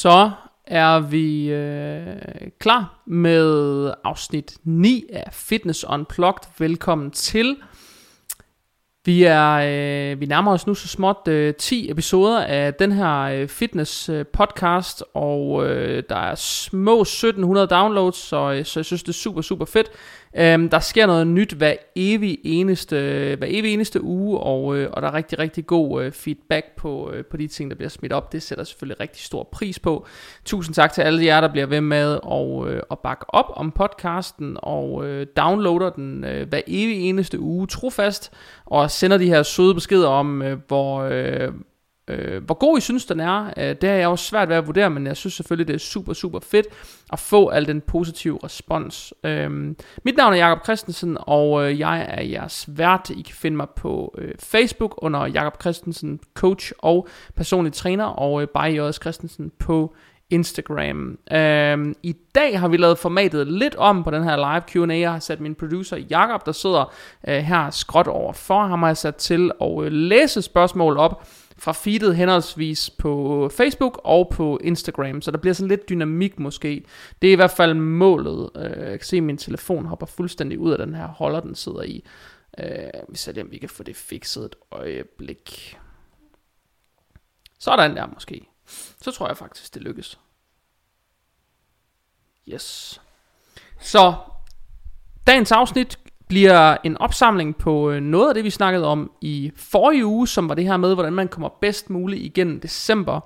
så er vi øh, klar med afsnit 9 af Fitness Unplugged. Velkommen til. Vi er øh, vi nærmer os nu så småt øh, 10 episoder af den her øh, fitness øh, podcast og øh, der er små 1700 downloads, så, øh, så jeg synes det er super super fedt. Øhm, der sker noget nyt hver evig eneste, hver evig eneste uge, og, øh, og der er rigtig, rigtig god øh, feedback på, øh, på de ting, der bliver smidt op. Det sætter selvfølgelig rigtig stor pris på. Tusind tak til alle jer, der bliver ved med og, øh, at bakke op om podcasten, og øh, downloader den øh, hver evig eneste uge trofast, og sender de her søde beskeder om, øh, hvor... Øh, Øh, hvor god I synes den er, øh, det er jeg også svært ved at vurdere, men jeg synes selvfølgelig, det er super, super fedt at få al den positive respons. Øh, mit navn er Jakob Christensen, og øh, jeg er jeres vært. I kan finde mig på øh, Facebook under Jakob Christensen, coach og personlig træner, og øh, bare J.S. Christensen på Instagram. Øhm, I dag har vi lavet formatet lidt om på den her live Q&A. Jeg har sat min producer Jakob, der sidder øh, her skråt over for ham, har jeg sat til at øh, læse spørgsmål op fra feedet henholdsvis på Facebook og på Instagram, så der bliver sådan lidt dynamik måske. Det er i hvert fald målet. Øh, jeg kan se, at min telefon hopper fuldstændig ud af den her holder, den sidder i. Øh, vi ser om vi kan få det fikset et øjeblik. Sådan der måske. Så tror jeg faktisk, det lykkes. Yes. Så dagens afsnit bliver en opsamling på øh, noget af det, vi snakkede om i forrige uge, som var det her med, hvordan man kommer bedst muligt igennem december.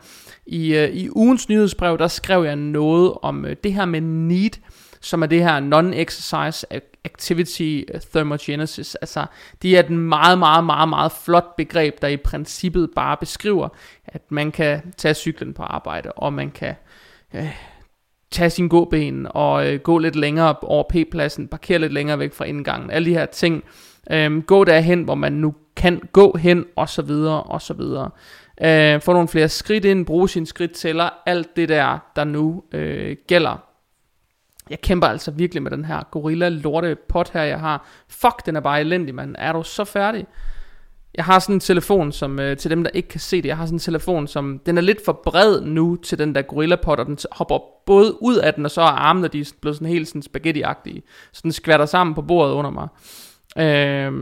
I, øh, i ugens nyhedsbrev, der skrev jeg noget om øh, det her med NEAT, som er det her Non-Exercise Activity Thermogenesis. Altså, det er et meget, meget, meget, meget flot begreb, der i princippet bare beskriver, at man kan tage cyklen på arbejde, og man kan... Øh, tage sin gåben og øh, gå lidt længere over P-pladsen, parkere lidt længere væk fra indgangen, alle de her ting. Øhm, gå derhen, hvor man nu kan gå hen, og så videre, og så videre. Øh, få nogle flere skridt ind, bruge sin skridttæller, alt det der, der nu øh, gælder. Jeg kæmper altså virkelig med den her gorilla lorte pot her, jeg har. Fuck, den er bare elendig, mand. Er du så færdig? Jeg har sådan en telefon, som øh, til dem, der ikke kan se det, jeg har sådan en telefon, som den er lidt for bred nu til den der gorillapot, og den hopper både ud af den, og så er armene, de er blevet sådan helt sådan spaghetti-agtige. Så den skvatter sammen på bordet under mig. Øh,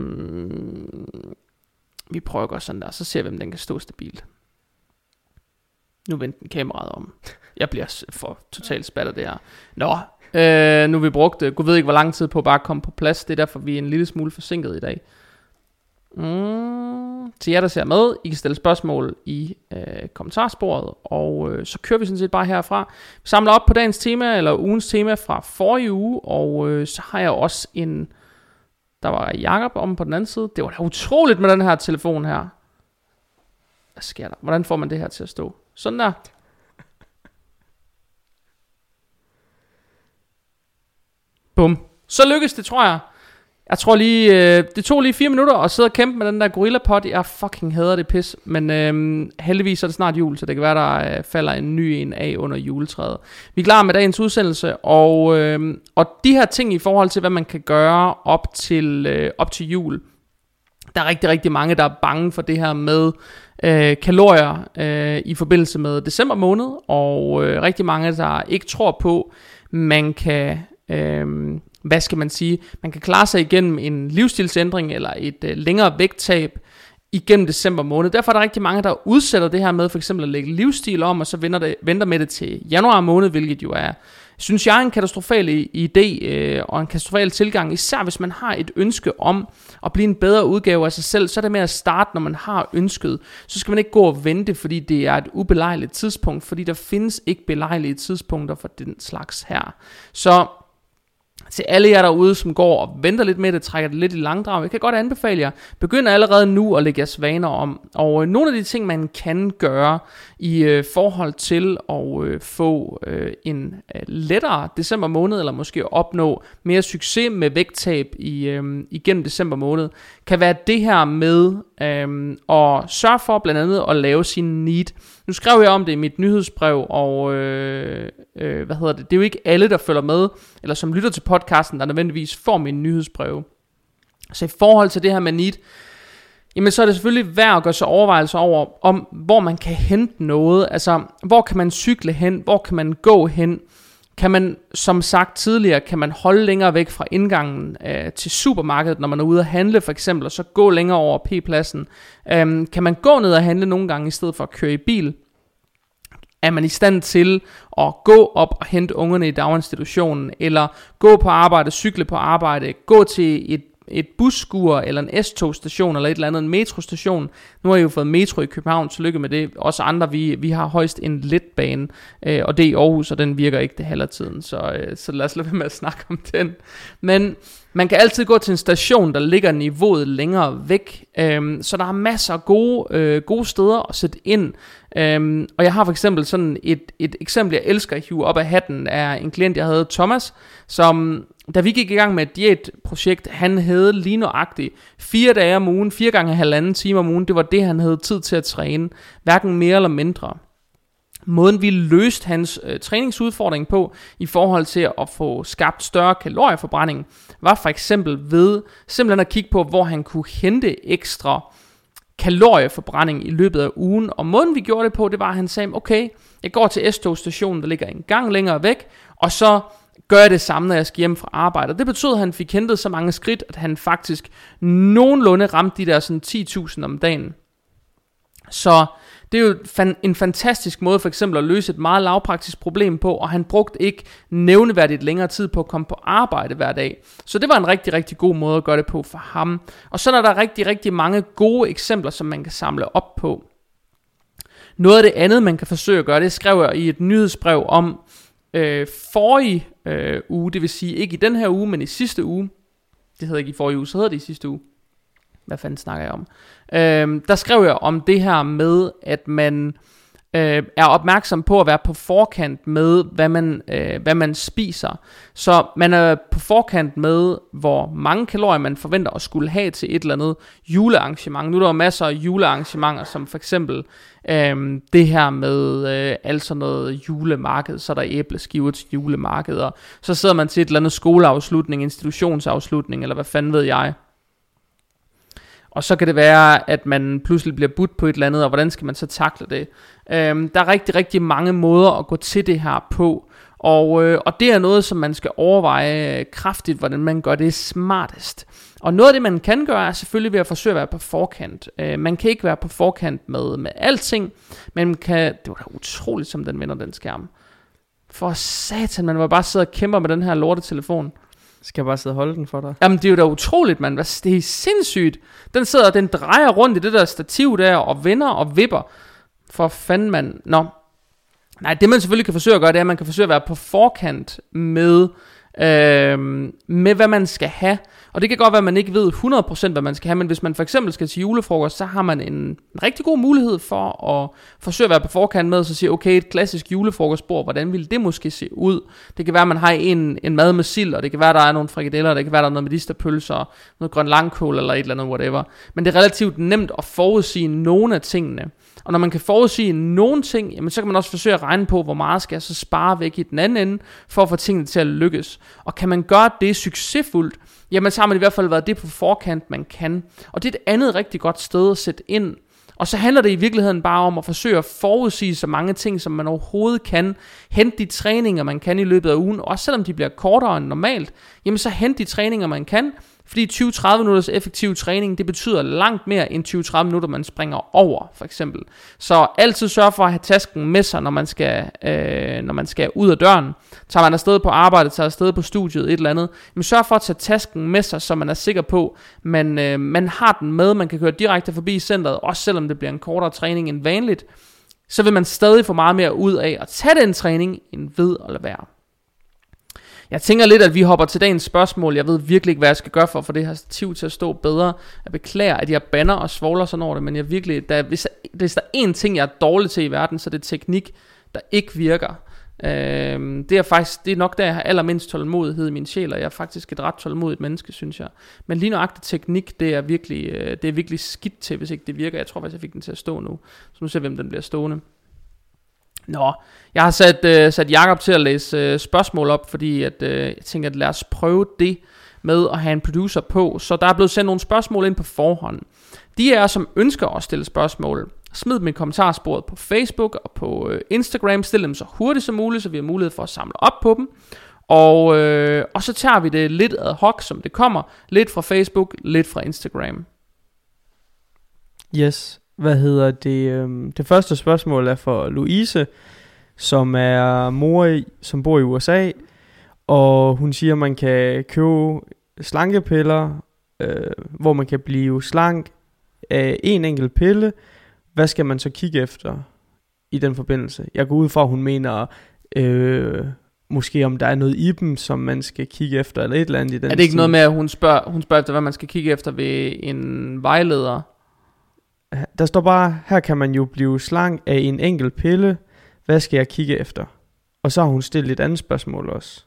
vi prøver at gøre sådan der, så ser vi, om den kan stå stabilt. Nu vender den kameraet om. Jeg bliver for totalt spattet der. Nå, øh, nu har vi brugt, øh, Gud ved ikke hvor lang tid på at bare komme på plads. Det er derfor, vi er en lille smule forsinket i dag. Mm, til jer, der ser med, I kan stille spørgsmål i øh, kommentarsporet, og øh, så kører vi sådan set bare herfra. Vi samler op på dagens tema, eller ugens tema fra forrige uge, og øh, så har jeg også en, der var Jakob om på den anden side. Det var da utroligt med den her telefon her. Hvad sker der? Hvordan får man det her til at stå? Sådan der. Bum. Så lykkes det, tror jeg. Jeg tror lige, øh, det tog lige fire minutter at sidde og kæmpe med den der gorilla pot. Jeg fucking hader det pis. Men øh, heldigvis er det snart jul, så det kan være, der øh, falder en ny en af under juletræet. Vi er klar med dagens udsendelse, og, øh, og de her ting i forhold til, hvad man kan gøre op til, øh, op til jul. Der er rigtig, rigtig mange, der er bange for det her med øh, kalorier øh, i forbindelse med december måned, og øh, rigtig mange, der ikke tror på, man kan... Øh, hvad skal man sige, man kan klare sig igennem en livsstilsændring eller et øh, længere vægttab igennem december måned. Derfor er der rigtig mange, der udsætter det her med for eksempel at lægge livsstil om, og så venter, det, venter med det til januar måned, hvilket jo er, synes jeg, en katastrofal idé øh, og en katastrofal tilgang, især hvis man har et ønske om at blive en bedre udgave af sig selv, så er det med at starte, når man har ønsket. Så skal man ikke gå og vente, fordi det er et ubelejligt tidspunkt, fordi der findes ikke belejlige tidspunkter for den slags her. Så til alle jer derude, som går og venter lidt med det, trækker det lidt i langdrag, jeg kan godt anbefale jer, begynd allerede nu at lægge jeres vaner om. Og øh, nogle af de ting, man kan gøre i øh, forhold til at øh, få øh, en øh, lettere december måned, eller måske opnå mere succes med vægttab i, øh, igennem december måned, kan være det her med øh, og sørge for blandt andet at lave sin need. Nu skrev jeg om det i mit nyhedsbrev, og øh, øh, hvad hedder det, det er jo ikke alle, der følger med, eller som lytter til podcasten, der nødvendigvis får min nyhedsbrev. Så i forhold til det her med need, jamen så er det selvfølgelig værd at gøre sig overvejelser over, om hvor man kan hente noget. Altså, hvor kan man cykle hen? Hvor kan man gå hen? Kan man, som sagt tidligere, kan man holde længere væk fra indgangen øh, til supermarkedet, når man er ude at handle for eksempel, og så gå længere over P-pladsen? Øhm, kan man gå ned og handle nogle gange, i stedet for at køre i bil? Er man i stand til at gå op og hente ungerne i daginstitutionen, eller gå på arbejde, cykle på arbejde, gå til et et busskur eller en S-togstation eller et eller andet, en metrostation. Nu har jeg jo fået metro i København, tillykke med det. Også andre, vi, vi har højst en letbane, øh, og det er i Aarhus, og den virker ikke det halve tiden, så, øh, så lad os lade være med at snakke om den. Men man kan altid gå til en station, der ligger niveauet længere væk, øh, så der er masser af gode, øh, gode steder at sætte ind. Øhm, og jeg har for eksempel sådan et, et eksempel, jeg elsker at hive op af hatten, er en klient, jeg havde, Thomas, som da vi gik i gang med et diætprojekt, han havde lige nøjagtigt fire dage om ugen, fire gange halvanden time om ugen, det var det, han havde tid til at træne, hverken mere eller mindre. Måden vi løste hans øh, træningsudfordring på i forhold til at få skabt større kalorieforbrænding, var for eksempel ved simpelthen at kigge på, hvor han kunne hente ekstra kalorieforbrænding i løbet af ugen. Og måden vi gjorde det på, det var, at han sagde, okay, jeg går til S-togstationen, der ligger en gang længere væk, og så gør jeg det samme, når jeg skal hjem fra arbejde. det betød, at han fik hentet så mange skridt, at han faktisk nogenlunde ramte de der sådan 10.000 om dagen. Så det er jo en fantastisk måde for eksempel at løse et meget lavpraktisk problem på, og han brugte ikke nævneværdigt længere tid på at komme på arbejde hver dag. Så det var en rigtig, rigtig god måde at gøre det på for ham. Og så er der rigtig, rigtig mange gode eksempler, som man kan samle op på. Noget af det andet, man kan forsøge at gøre, det skrev jeg i et nyhedsbrev om øh, forrige øh, uge, det vil sige ikke i den her uge, men i sidste uge. Det hedder ikke i forrige uge, så hedder det i sidste uge. Hvad fanden snakker jeg om? Øh, der skrev jeg om det her med, at man øh, er opmærksom på at være på forkant med, hvad man, øh, hvad man spiser. Så man er på forkant med, hvor mange kalorier man forventer at skulle have til et eller andet julearrangement. Nu er der jo masser af julearrangementer, som for eksempel øh, det her med øh, alt sådan noget julemarked, så er der æbleskiver til julemarkeder. Så sidder man til et eller andet skoleafslutning, institutionsafslutning, eller hvad fanden ved jeg. Og så kan det være, at man pludselig bliver budt på et eller andet, og hvordan skal man så takle det? Øhm, der er rigtig, rigtig mange måder at gå til det her på. Og, øh, og det er noget, som man skal overveje kraftigt, hvordan man gør det smartest. Og noget af det, man kan gøre, er selvfølgelig ved at forsøge at være på forkant. Øh, man kan ikke være på forkant med, med alting, men man kan... Det var da utroligt, som den vender den skærm. For satan, man var bare sidde og kæmpe med den her lortetelefon. Skal jeg bare sidde og holde den for dig? Jamen, det er jo da utroligt, mand. Det er sindssygt. Den sidder, den drejer rundt i det der stativ der, og vender og vipper. For fanden, mand. Nå. Nej, det man selvfølgelig kan forsøge at gøre, det er, at man kan forsøge at være på forkant med, øh, med hvad man skal have. Og det kan godt være, at man ikke ved 100% hvad man skal have, men hvis man for eksempel skal til julefrokost, så har man en, en rigtig god mulighed for at forsøge at være på forkant med, og så sige, okay, et klassisk julefrokostbord, hvordan ville det måske se ud? Det kan være, at man har en, en mad med sild, og det kan være, at der er nogle frikadeller, det kan være, at der er noget medisterpølser, noget grøn langkål eller et eller andet, whatever. Men det er relativt nemt at forudsige nogle af tingene. Og når man kan forudsige nogle ting, jamen så kan man også forsøge at regne på, hvor meget skal jeg så spare væk i den anden ende, for at få tingene til at lykkes. Og kan man gøre det succesfuldt, jamen så har man i hvert fald været det på forkant, man kan. Og det er et andet rigtig godt sted at sætte ind. Og så handler det i virkeligheden bare om at forsøge at forudsige så mange ting, som man overhovedet kan. Hente de træninger, man kan i løbet af ugen, også selvom de bliver kortere end normalt. Jamen så hente de træninger, man kan, fordi 20-30 minutters effektiv træning, det betyder langt mere end 20-30 minutter, man springer over, for eksempel. Så altid sørg for at have tasken med sig, når man skal, øh, når man skal ud af døren. Tager man afsted på arbejde, tager afsted på studiet, et eller andet. Men sørg for at tage tasken med sig, så man er sikker på, man, øh, man har den med, man kan køre direkte forbi centret, også selvom det bliver en kortere træning end vanligt. Så vil man stadig få meget mere ud af at tage den træning, end ved at lade være. Jeg tænker lidt, at vi hopper til dagens spørgsmål. Jeg ved virkelig ikke, hvad jeg skal gøre for for det her stativ til at stå bedre. Jeg beklager, at jeg banner og svogler sådan over det, men jeg virkelig, der, hvis, hvis der er én ting, jeg er dårlig til i verden, så er det teknik, der ikke virker. Øhm, det er faktisk, det er nok der, jeg har allermindst tålmodighed i min sjæl, og jeg er faktisk et ret tålmodigt menneske, synes jeg. Men lige nøjagtig teknik, det er virkelig, øh, det er virkelig skidt til, hvis ikke det virker. Jeg tror faktisk, jeg fik den til at stå nu. Så nu ser vi, hvem den bliver stående. Nå, jeg har sat, øh, sat Jakob til at læse øh, spørgsmål op, fordi at, øh, jeg tænker, at lad os prøve det. med at have en producer på, så der er blevet sendt nogle spørgsmål ind på forhånd. De er som ønsker at stille spørgsmål, smid dem i kommentarsporet på Facebook og på øh, Instagram. Stil dem så hurtigt som muligt, så vi har mulighed for at samle op på dem. Og, øh, og så tager vi det lidt ad hoc, som det kommer. Lidt fra Facebook, lidt fra Instagram. Yes. Hvad hedder det? øhm, Det første spørgsmål er for Louise, som er mor, i, som bor i USA. Og hun siger, at man kan købe slankepiller, øh, hvor man kan blive slank af en enkelt pille. Hvad skal man så kigge efter i den forbindelse? Jeg går ud fra, at hun mener, øh, måske om der er noget i dem, som man skal kigge efter, eller et eller andet i den er det ikke stil. noget med, at hun spørger, hun spørger efter, hvad man skal kigge efter ved en vejleder? Der står bare, her kan man jo blive slank af en enkelt pille. Hvad skal jeg kigge efter? Og så har hun stillet et andet spørgsmål også.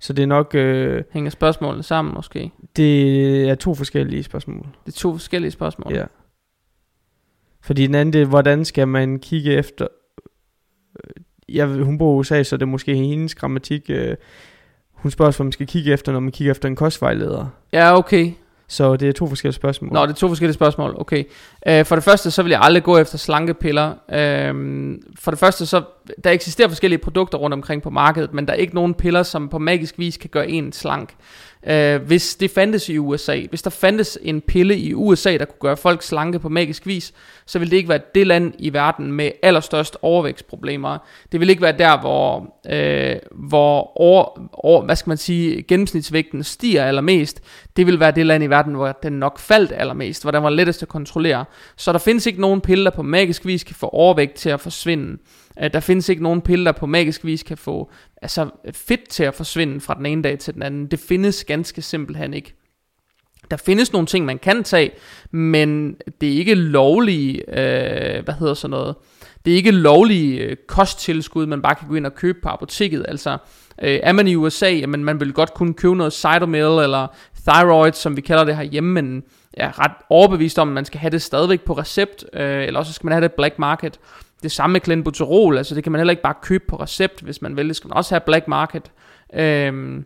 Så det er nok, øh, Hænger spørgsmålene sammen måske? det er to forskellige spørgsmål. Det er to forskellige spørgsmål. Ja. Fordi den anden, det er, hvordan skal man kigge efter... øh, Jeg, hun bor i USA, så det er måske hendes grammatik. Øh, hun spørger hvad man skal kigge efter, når man kigger efter en kostvejleder. ja okay. Så det er to forskellige spørgsmål. Nå, det er to forskellige spørgsmål. Okay. Øh, for det første, så vil jeg aldrig gå efter slankepiller. Øh, for det første, så der eksisterer forskellige produkter rundt omkring på markedet, men der er ikke nogen piller, som på magisk vis kan gøre en slank. Øh, hvis det fandtes i USA, hvis der fandtes en pille i USA, der kunne gøre folk slanke på magisk vis, så ville det ikke være det land i verden med allerstørst overvægtsproblemer. Det ville ikke være der, hvor, øh, hvor over, over, hvad skal man sige, gennemsnitsvægten stiger allermest. Det ville være det land i verden, hvor den nok faldt allermest, hvor den var lettest at kontrollere. Så der findes ikke nogen pille, der på magisk vis kan få overvægt til at forsvinde. Øh, der findes ikke nogen pille, der på magisk vis kan få altså, fedt til at forsvinde fra den ene dag til den anden. Det findes ganske simpelthen ikke. Der findes nogle ting, man kan tage, men det er ikke lovlige, øh, hvad hedder sådan noget, det er ikke lovlige øh, kosttilskud, man bare kan gå ind og købe på apoteket. Altså, øh, er man i USA, jamen man vil godt kunne købe noget Cytomel eller Thyroid, som vi kalder det herhjemme, men jeg er ret overbevist om, at man skal have det stadigvæk på recept, øh, eller også skal man have det black market. Det samme med clenbuterol, altså det kan man heller ikke bare købe på recept, hvis man vil. Det skal man også have black market. Øhm,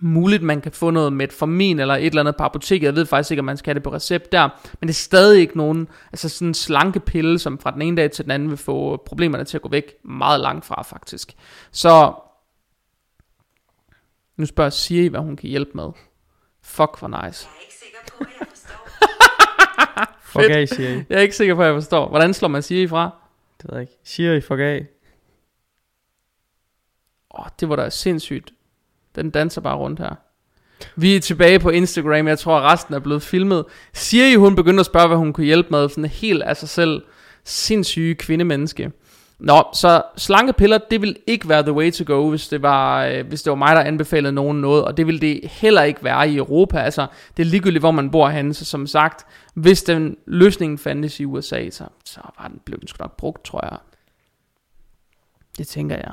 muligt, man kan få noget metformin eller et eller andet på apoteket. Jeg ved faktisk ikke, om man skal have det på recept der. Men det er stadig ikke nogen altså sådan en slanke pille, som fra den ene dag til den anden vil få problemerne til at gå væk meget langt fra faktisk. Så nu spørger Siri, hvad hun kan hjælpe med. Fuck, hvor nice. Jeg er ikke sikker på, at jeg. Fuck af, siger I. Jeg er ikke sikker på, at jeg forstår. Hvordan slår man Siri fra? Det ved jeg ikke. Siger I fuck af? Åh, oh, det var da sindssygt. Den danser bare rundt her. Vi er tilbage på Instagram. Jeg tror, at resten er blevet filmet. Siri, hun begyndte at spørge, hvad hun kunne hjælpe med. Sådan helt af sig selv. Sindssyge kvindemenneske. Nå, så slankepiller, det vil ikke være the way to go, hvis det var, øh, hvis det var mig, der anbefalede nogen noget, og det vil det heller ikke være i Europa. Altså, det er ligegyldigt, hvor man bor henne, så som sagt, hvis den løsning fandtes i USA, så, så var den blevet sgu nok brugt, tror jeg. Det tænker jeg.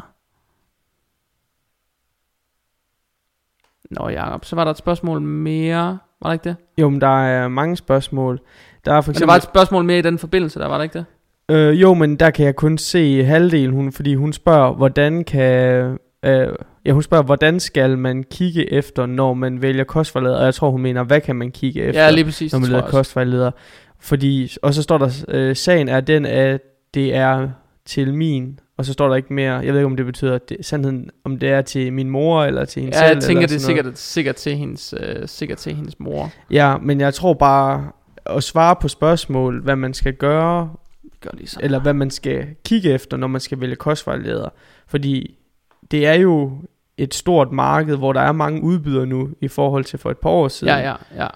Nå Jacob, så var der et spørgsmål mere, var der ikke det? Jo, men der er mange spørgsmål. Der er for Men der eksempel... var et spørgsmål mere i den forbindelse, der var der ikke det? Øh, jo, men der kan jeg kun se halvdelen, hun, fordi hun spørger, hvordan kan... Øh, ja, hun spørger, hvordan skal man kigge efter, når man vælger kostvejleder? Og jeg tror, hun mener, hvad kan man kigge efter, Ja, lige præcis, når man vælger kostvejleder? Fordi, og så står der, øh, sagen er den, at det er til min, og så står der ikke mere, jeg ved ikke, om det betyder, at det, sandheden, om det er til min mor, eller til hende Ja, selv. jeg tænker, det er sikkert, sikkert, til hendes, øh, sikkert til hendes mor. Ja, men jeg tror bare, at svare på spørgsmål, hvad man skal gøre, gør lige sådan. eller hvad man skal kigge efter, når man skal vælge kostvejleder. Fordi det er jo et stort marked, hvor der er mange udbydere nu, i forhold til for et par år siden. Ja, ja, ja.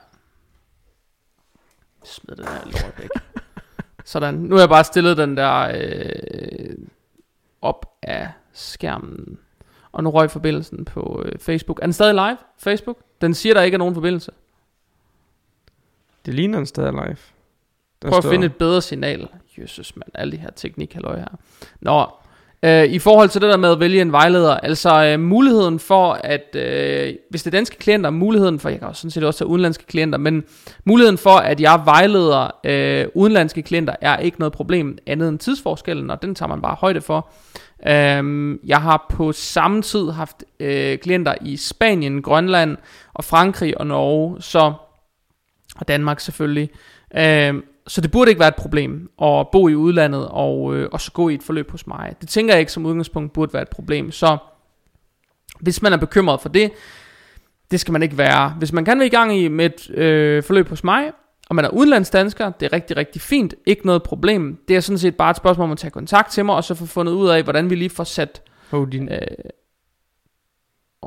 Smid den her lort væk. Sådan. Nu har jeg bare stillet den der øh, op af skærmen. Og nu røg forbindelsen på øh, Facebook. Er den stadig live? Facebook? Den siger, der ikke er nogen forbindelse. Det ligner en stadig live. Der Prøv at finde et bedre signal. Jesus, mand. Alle de her teknikaløje her. Nå. Øh, I forhold til det der med at vælge en vejleder, altså øh, muligheden for, at øh, hvis det er danske klienter, muligheden for, jeg kan også sådan set også tage udenlandske klienter, men muligheden for, at jeg vejleder øh, udenlandske klienter, er ikke noget problem andet end tidsforskellen, og den tager man bare højde for. Øhm, jeg har på samme tid haft øh, klienter i Spanien, Grønland og Frankrig og Norge, så og Danmark selvfølgelig. Øhm, så det burde ikke være et problem at bo i udlandet og, øh, og så gå i et forløb hos mig. Det tænker jeg ikke som udgangspunkt burde være et problem. Så hvis man er bekymret for det, det skal man ikke være. Hvis man kan være i gang i med et øh, forløb hos mig, og man er udenlandsdansker, det er rigtig, rigtig fint, ikke noget problem. Det er sådan set bare et spørgsmål om at tage kontakt til mig, og så få fundet ud af, hvordan vi lige får sat Oh, din... øh,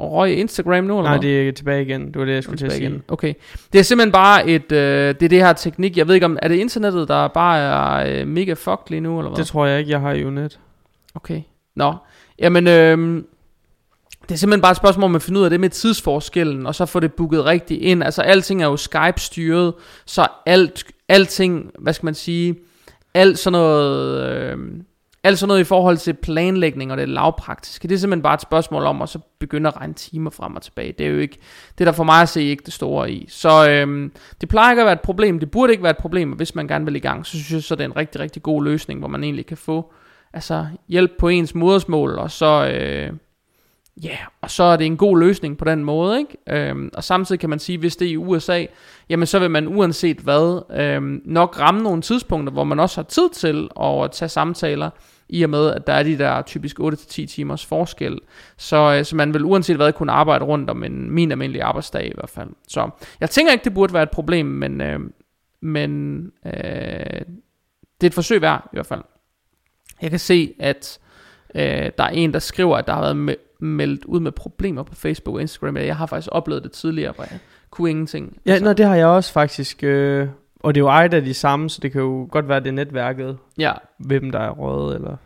røg Instagram nu, eller Nej, det er tilbage igen. Det var det, jeg skulle til at sige. igen. Okay. Det er simpelthen bare et, øh, det er det her teknik, jeg ved ikke om, er det internettet, der bare er øh, mega fucked lige nu, eller hvad? Det tror jeg ikke, jeg har jo net. Okay. Nå. Jamen, øhm, det er simpelthen bare et spørgsmål om at finde ud af det med tidsforskellen, og så få det booket rigtigt ind. Altså, alting er jo Skype-styret, så alt, alting, hvad skal man sige, alt sådan noget, øhm, alt sådan noget i forhold til planlægning og det lavpraktiske, det er simpelthen bare et spørgsmål om at så begynde at regne timer frem og tilbage. Det er jo ikke, det er der for mig at se ikke det store i. Så øhm, det plejer ikke at være et problem, det burde ikke være et problem, og hvis man gerne vil i gang, så synes jeg så, det er en rigtig, rigtig god løsning, hvor man egentlig kan få altså hjælp på ens modersmål, og så, øh, ja, og så er det en god løsning på den måde, ikke? Øhm, og samtidig kan man sige, hvis det er i USA, jamen så vil man uanset hvad, øhm, nok ramme nogle tidspunkter, hvor man også har tid til at tage samtaler, i og med, at der er de der typisk 8-10 timers forskel. Så, øh, så man vil uanset hvad kunne arbejde rundt om en, min almindelige arbejdsdag i hvert fald. Så jeg tænker ikke, det burde være et problem, men, øh, men øh, det er et forsøg værd i hvert fald. Jeg kan se, at øh, der er en, der skriver, at der har været med meldt ud med problemer på Facebook og Instagram. Jeg har faktisk oplevet det tidligere, hvor jeg kunne ingenting. Ja, altså. nå, det har jeg også faktisk. Øh, og det er jo ejet af de samme, så det kan jo godt være, det er netværket, ja hvem der er røget, eller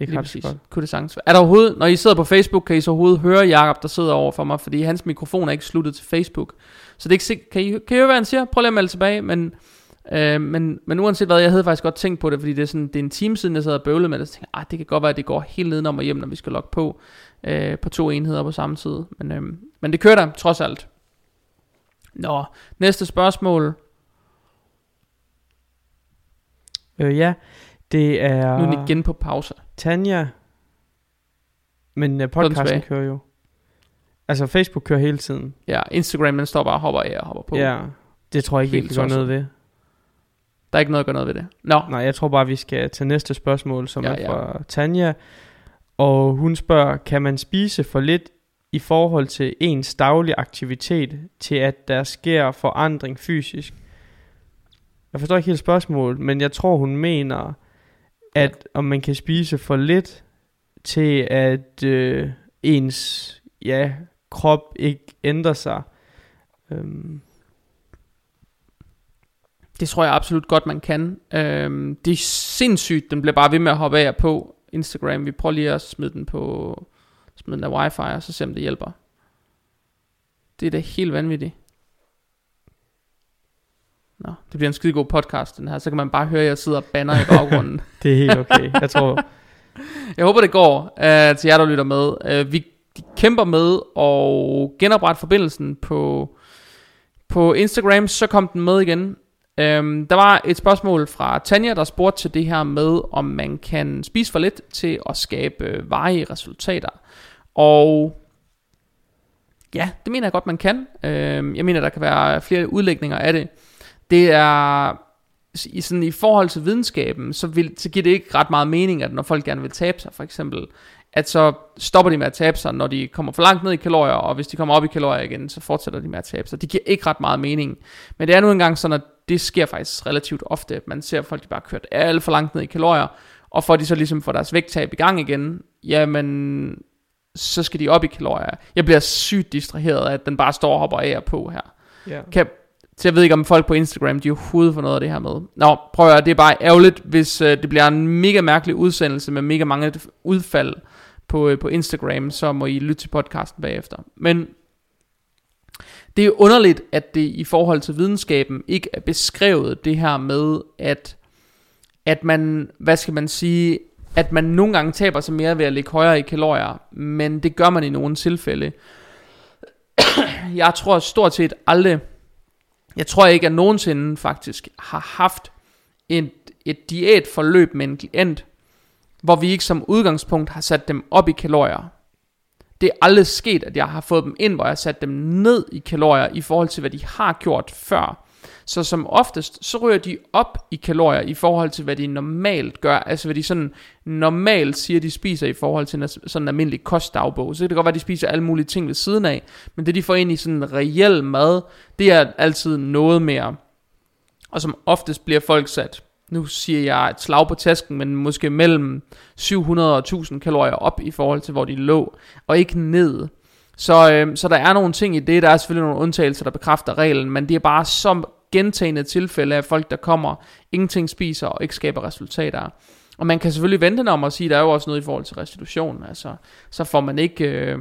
ikke lige har præcis. godt. Kunne det sagtens være. Er der overhovedet, når I sidder på Facebook, kan I så overhovedet høre Jakob der sidder over for mig, fordi hans mikrofon er ikke sluttet til Facebook. Så det er ikke sikkert, kan I, kan I høre, hvad han siger? Prøv lige at melde tilbage, men, øh, men, men uanset hvad, jeg havde faktisk godt tænkt på det, fordi det er, sådan, det er en time siden, jeg sad og bøvlede med det, så tænkte jeg, ah, det kan godt være, at det går helt nedenom og hjem, når vi skal logge på, øh, på to enheder på samme tid. Men, øh, men det kører der, trods alt. Nå, næste spørgsmål. Øh, ja, det er Nu er den igen på pause. Tanja. Men uh, podcasten kører jo. Altså Facebook kører hele tiden. Ja, Instagram, den står bare og hopper af og hopper på. Ja, det tror jeg ikke, vi kan gøre noget ved. Der er ikke noget at gøre noget ved det. Nå, Nej, jeg tror bare, vi skal til næste spørgsmål, som Ja, ja, er ja. fra Tanja. Og hun spørger, kan man spise for lidt i forhold til ens daglige aktivitet, til at der sker forandring fysisk? Jeg forstår ikke helt spørgsmålet, men jeg tror, hun mener, at om man kan spise for lidt, til at øh, ens ja, krop ikke ændrer sig. Øhm, Det tror jeg absolut godt, man kan. Øhm, det er sindssygt, den bliver bare ved med at hoppe af og på Instagram. Vi prøver lige at smide den på smide den af wifi, og så se om det hjælper. Det er da helt vanvittigt. Nå, det bliver en skide god podcast, den her. Så kan man bare høre, at jeg sidder og banner i baggrunden. det er helt okay. Jeg tror, Jeg håber, det går uh, til jer, der lytter med. Uh, vi kæmper med at genoprette forbindelsen på, på Instagram, så kom den med igen. Øhm, der var et spørgsmål fra Tanja, der spurgte til det her med, om man kan spise for lidt til at skabe øh, varige resultater. Og ja, det mener jeg godt, man kan. Øhm, jeg mener, der kan være flere udlægninger af det. Det er i, sådan, i forhold til videnskaben, så, vil, så giver det ikke ret meget mening, at når folk gerne vil tabe sig, for eksempel, at så stopper de med at tabe sig, når de kommer for langt ned i kalorier, og hvis de kommer op i kalorier igen, så fortsætter de med at tabe sig. Det giver ikke ret meget mening. Men det er nu engang sådan, at det sker faktisk relativt ofte, at man ser folk, de bare kørt alt for langt ned i kalorier, og for at de så ligesom får deres vægttab i gang igen, jamen, så skal de op i kalorier. Jeg bliver sygt distraheret af, at den bare står og hopper af og på her. ja. Kan, så jeg ved ikke, om folk på Instagram, de overhovedet får noget af det her med. Nå, prøv at høre, det er bare ærgerligt, hvis øh, det bliver en mega mærkelig udsendelse med mega mange udfald på, øh, på Instagram, så må I lytte til podcasten bagefter. Men det er underligt, at det i forhold til videnskaben ikke er beskrevet det her med, at, at man, hvad skal man sige, at man nogle gange taber sig mere ved at ligge højere i kalorier, men det gør man i nogle tilfælde. jeg tror stort set aldrig, jeg tror ikke, at nogensinde faktisk har haft et, et diætforløb med en klient, hvor vi ikke som udgangspunkt har sat dem op i kalorier. Det er aldrig sket, at jeg har fået dem ind, hvor jeg har sat dem ned i kalorier i forhold til, hvad de har gjort før. Så som oftest, så ryger de op i kalorier i forhold til, hvad de normalt gør. Altså hvad de sådan normalt siger, de spiser i forhold til en sådan en almindelig kostdagbog. Så det kan godt være, at de spiser alle mulige ting ved siden af. Men det de får ind i sådan en reel mad, det er altid noget mere. Og som oftest bliver folk sat, nu siger jeg et slag på tasken, men måske mellem 700 og 1000 kalorier op i forhold til, hvor de lå, og ikke ned. Så, øh, så der er nogle ting i det, der er selvfølgelig nogle undtagelser, der bekræfter reglen, men det er bare så gentagende tilfælde af folk, der kommer, ingenting spiser og ikke skaber resultater. Og man kan selvfølgelig vente om at sige, at der er jo også noget i forhold til restitution. Altså, så får man ikke, øh,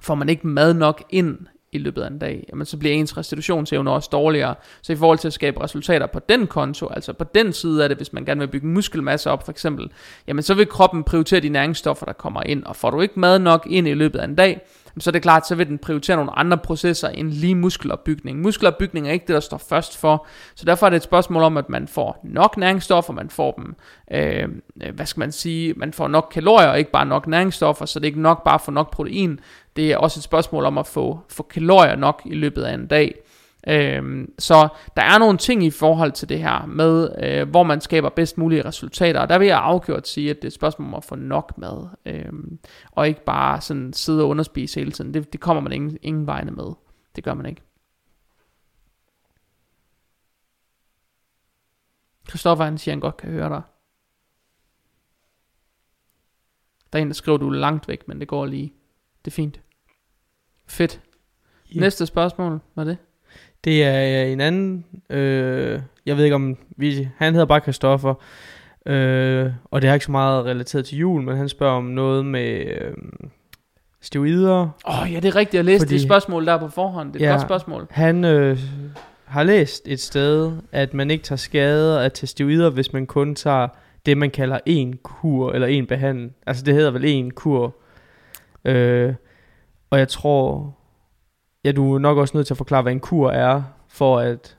får man ikke mad nok ind i løbet af en dag, jamen så bliver ens restitutionsevne også dårligere. Så i forhold til at skabe resultater på den konto, altså på den side af det, hvis man gerne vil bygge muskelmasse op for eksempel, jamen så vil kroppen prioritere de næringsstoffer, der kommer ind, og får du ikke mad nok ind i løbet af en dag, så er det klart, så vil den prioritere nogle andre processer end lige muskelopbygning. Muskelopbygning er ikke det, der står først for, så derfor er det et spørgsmål om, at man får nok næringsstoffer, man får dem, øh, øh hvad skal man sige, man får nok kalorier, og ikke bare nok næringsstoffer, så det er ikke nok bare at få nok protein, det er også et spørgsmål om at få, få kalorier nok i løbet af en dag. Øhm, så der er nogle ting i forhold til det her med, øh, hvor man skaber bedst mulige resultater. Og der vil jeg afgjort sige, at det er et spørgsmål om at få nok mad. Øhm, og ikke bare sådan sidde og underspise hele tiden. Det, det kommer man ingen, ingen vegne med. Det gør man ikke. Christoffer han siger, han godt kan høre dig. Der er en, der skriver, du er langt væk, men det går lige. Det er fint. Fedt. Ja. Næste spørgsmål var det. Det er øh, en anden, øh, jeg ved ikke om, vi, han hedder bare Christoffer, øh, og det har ikke så meget relateret til jul, men han spørger om noget med øh, steroider. Åh oh, ja, det er rigtigt. Jeg læste Fordi- det spørgsmål der på forhånd. Det er et Ja. godt spørgsmål. Han øh, har læst et sted, at man ikke tager skade af steroider, hvis man kun tager det, man kalder en kur eller en behandling. Altså det hedder vel en kur. Øh, og jeg tror, ja, du er nok også nødt til at forklare, hvad en kur er, for at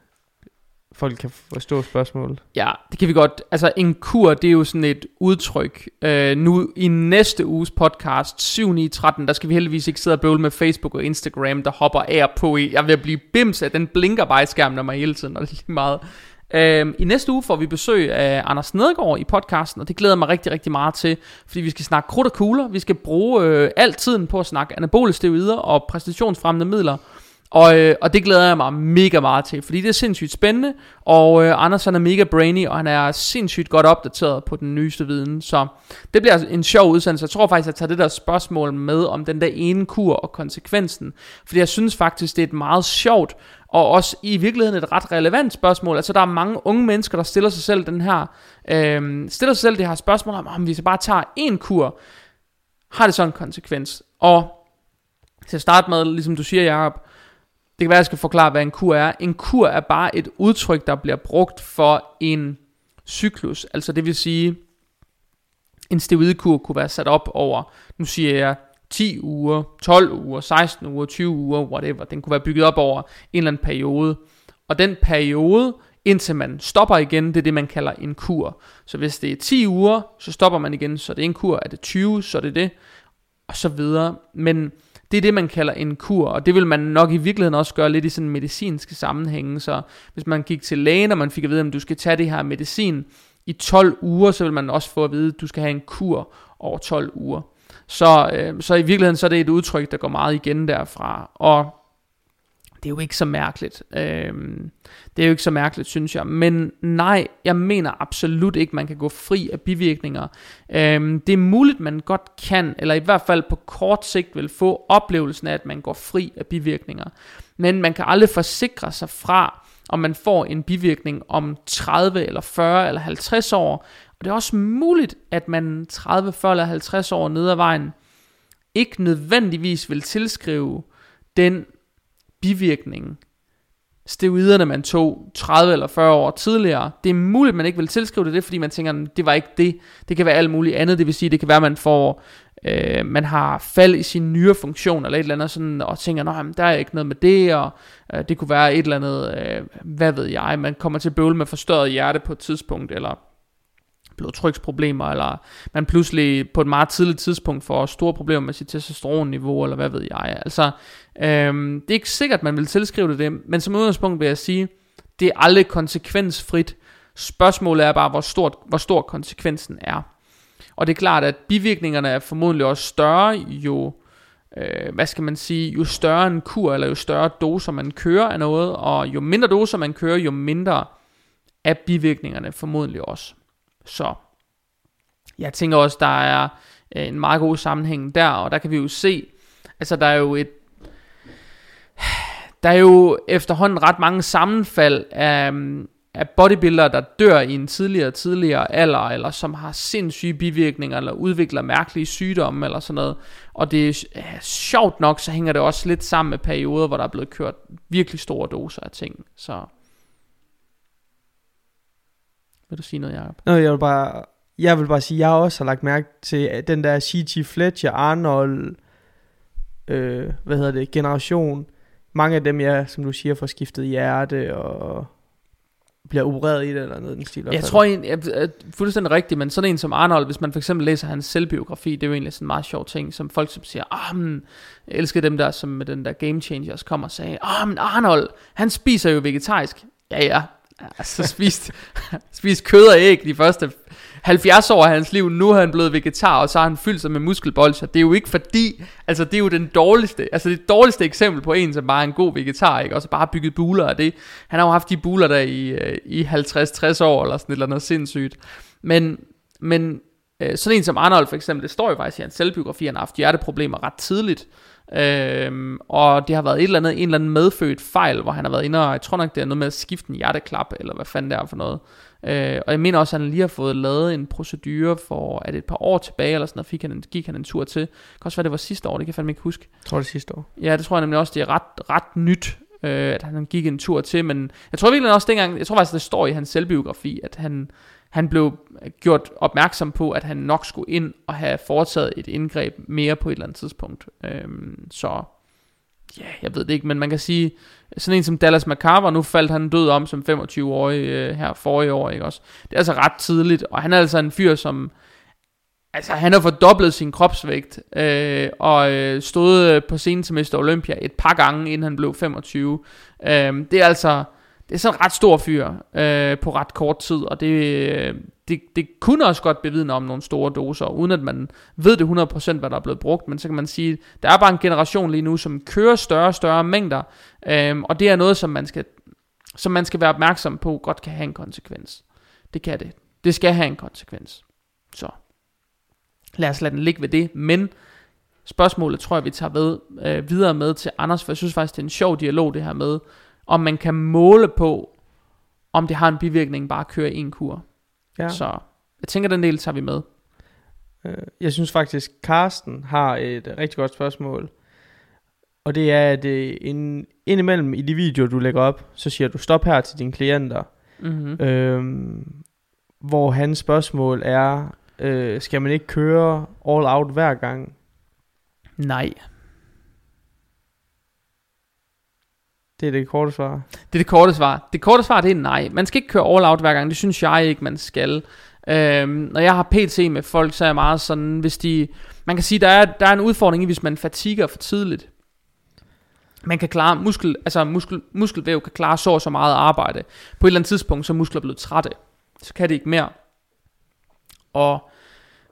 folk kan forstå spørgsmålet. Ja, det kan vi godt. Altså en kur, det er jo sådan et udtryk. Øh, nu i næste uges podcast, 7 9 13, der skal vi heldigvis ikke sidde og bøvle med Facebook og Instagram, der hopper af og på i. Jeg vil blive bims af, den blinker bare i skærmen af mig hele tiden, og det er lige meget. Øhm, I næste uge får vi besøg af Anders Nedegaard i podcasten, og det glæder jeg mig rigtig, rigtig meget til, fordi vi skal snakke krudt og kugler. Vi skal bruge øh, al tiden på at snakke anabole steroider og præstationsfremmende midler. Og, øh, og det glæder jeg mig mega meget til, fordi det er sindssygt spændende, og øh, Anders han er mega brainy, og han er sindssygt godt opdateret på den nyeste viden, så det bliver en sjov udsendelse. Jeg tror faktisk, jeg tager det der spørgsmål med om den der ene kur og konsekvensen, fordi jeg synes faktisk, det er et meget sjovt, og også i virkeligheden et ret relevant spørgsmål. Altså der er mange unge mennesker, der stiller sig selv den her, øh, stiller sig selv det her spørgsmål om, om vi så bare tager en kur, har det så en konsekvens? Og til at starte med, ligesom du siger, Jacob, det kan være, at jeg skal forklare, hvad en kur er. En kur er bare et udtryk, der bliver brugt for en cyklus. Altså det vil sige, en steroidkur kunne være sat op over, nu siger jeg, 10 uger, 12 uger, 16 uger, 20 uger, whatever. Den kunne være bygget op over en eller anden periode. Og den periode, indtil man stopper igen, det er det, man kalder en kur. Så hvis det er 10 uger, så stopper man igen, så det er en kur. Er det 20, så er det det, og så videre. Men det er det, man kalder en kur, og det vil man nok i virkeligheden også gøre lidt i sådan medicinske sammenhænge. Så hvis man gik til lægen, og man fik at vide, at du skal tage det her medicin i 12 uger, så vil man også få at vide, at du skal have en kur over 12 uger. Så, øh, så i virkeligheden så er det et udtryk, der går meget igen derfra. Og det er jo ikke så mærkeligt. Øhm, det er jo ikke så mærkeligt, synes jeg. Men nej, jeg mener absolut ikke, man kan gå fri af bivirkninger. Øhm, det er muligt, man godt kan, eller i hvert fald på kort sigt vil få oplevelsen af, at man går fri af bivirkninger. Men man kan aldrig forsikre sig fra, om man får en bivirkning om 30 eller 40 eller 50 år. Og det er også muligt, at man 30, 40 eller 50 år ned ad vejen ikke nødvendigvis vil tilskrive den bivirkning steroiderne, man tog 30 eller 40 år tidligere. Det er muligt, man ikke vil tilskrive det, det fordi man tænker, det var ikke det. Det kan være alt muligt andet, det vil sige, det kan være, man får, øh, man har fald i sin nyere funktion, eller et eller andet sådan, og tænker, nej, der er ikke noget med det, og øh, det kunne være et eller andet, øh, hvad ved jeg, man kommer til at bøvle med forstørret hjerte på et tidspunkt, eller blodtryksproblemer, eller man pludselig på et meget tidligt tidspunkt får store problemer med sit testosteronniveau, eller hvad ved jeg. Altså, øhm, det er ikke sikkert, man vil tilskrive det det, men som udgangspunkt vil jeg sige, det er aldrig konsekvensfrit. Spørgsmålet er bare, hvor, stort, hvor stor konsekvensen er. Og det er klart, at bivirkningerne er formodentlig også større, jo, øh, hvad skal man sige, jo større en kur, eller jo større doser man kører af noget, og jo mindre doser man kører, jo mindre er bivirkningerne formodentlig også. Så jeg tænker også, der er øh, en meget god sammenhæng der, og der kan vi jo se, altså der er jo et, der er jo efterhånden ret mange sammenfald af, af bodybuildere, der dør i en tidligere tidligere alder, eller som har sindssyge bivirkninger, eller udvikler mærkelige sygdomme, eller sådan noget. Og det er sjovt nok, så hænger det også lidt sammen med perioder, hvor der er blevet kørt virkelig store doser af ting. Så vil du sige noget, Jacob? Nå, jeg vil bare, jeg vil bare sige, jeg også har lagt mærke til at den der C.G. Fletcher, Arnold, øh, hvad hedder det, generation. Mange af dem, jeg, som du siger, får skiftet hjerte og bliver opereret i det eller noget i den stil. Jeg tror egentlig, jeg er fuldstændig rigtigt, men sådan en som Arnold, hvis man for eksempel læser hans selvbiografi, det er jo egentlig sådan en meget sjov ting, som folk som siger, ah, men, jeg elsker dem der, som med den der Game Changers kommer og sagde, ah, men Arnold, han spiser jo vegetarisk. Ja, ja, altså spist, spist kød og æg de første 70 år af hans liv, nu er han blevet vegetar, og så har han fyldt sig med muskelbolcher. Det er jo ikke fordi, altså det er jo den dårligste, altså det dårligste eksempel på en, som bare er en god vegetar, ikke? Og så bare har bygget buler af det. Han har jo haft de buler der i, øh, i 50-60 år, eller sådan et eller andet sindssygt. Men, men øh, sådan en som Arnold for eksempel, det står jo faktisk i hans selvbiografi, han har haft hjerteproblemer ret tidligt. Øhm, og det har været et eller andet, en eller anden medfødt fejl, hvor han har været inde, og jeg tror nok, det er noget med at skifte en hjerteklap, eller hvad fanden det er for noget. Øh, og jeg mener også, at han lige har fået lavet en procedure for, at et par år tilbage, eller sådan noget, fik han en, gik han en tur til. Det kan også være, det var sidste år, det kan jeg fandme ikke huske. Jeg tror det sidste år. Ja, det tror jeg nemlig også, det er ret, ret nyt, øh, at han gik en tur til, men jeg tror virkelig også dengang, jeg tror faktisk, det står i hans selvbiografi, at han, han blev gjort opmærksom på, at han nok skulle ind og have foretaget et indgreb mere på et eller andet tidspunkt. Øhm, så ja, jeg ved det ikke, men man kan sige, sådan en som Dallas McCarver, nu faldt han død om som 25-årig øh, her forrige år, ikke også? Det er altså ret tidligt, og han er altså en fyr, som Altså, han har fordoblet sin kropsvægt, øh, og øh, stod øh, på scenen til Mr. Olympia et par gange, inden han blev 25. Øh, det er altså, det er sådan en ret stor fyr øh, på ret kort tid, og det, øh, det, det kunne også godt bevidne om nogle store doser, uden at man ved det 100% hvad der er blevet brugt, men så kan man sige, der er bare en generation lige nu, som kører større og større mængder, øh, og det er noget, som man skal, som man skal være opmærksom på, godt kan have en konsekvens. Det kan det. Det skal have en konsekvens. Så lad os lade den ligge ved det, men spørgsmålet tror jeg, vi tager ved, øh, videre med til Anders, for jeg synes faktisk, det er en sjov dialog det her med, om man kan måle på, om det har en bivirkning bare at køre en kur. Ja. Så jeg tænker, den del tager vi med. Øh, Jeg synes faktisk, Karsten har et rigtig godt spørgsmål. Og det er, at øh, ind, indimellem i de videoer, du lægger op, så siger du stop her til dine klienter. Mm-hmm. Øhm, hvor hans spørgsmål er, øh, skal man ikke køre all out hver gang? Nej. Det er det korte svar. Det er det korte svar. Det korte svar, det er nej. Man skal ikke køre all out hver gang. Det synes jeg ikke, man skal. Øhm, når jeg har PT med folk, så er jeg meget sådan, hvis de... Man kan sige, der er, der er en udfordring i, hvis man fatiger for tidligt. Man kan klare, muskel, altså muskel, muskelvæv kan klare så og så meget arbejde. På et eller andet tidspunkt, så er muskler blevet trætte. Så kan det ikke mere. Og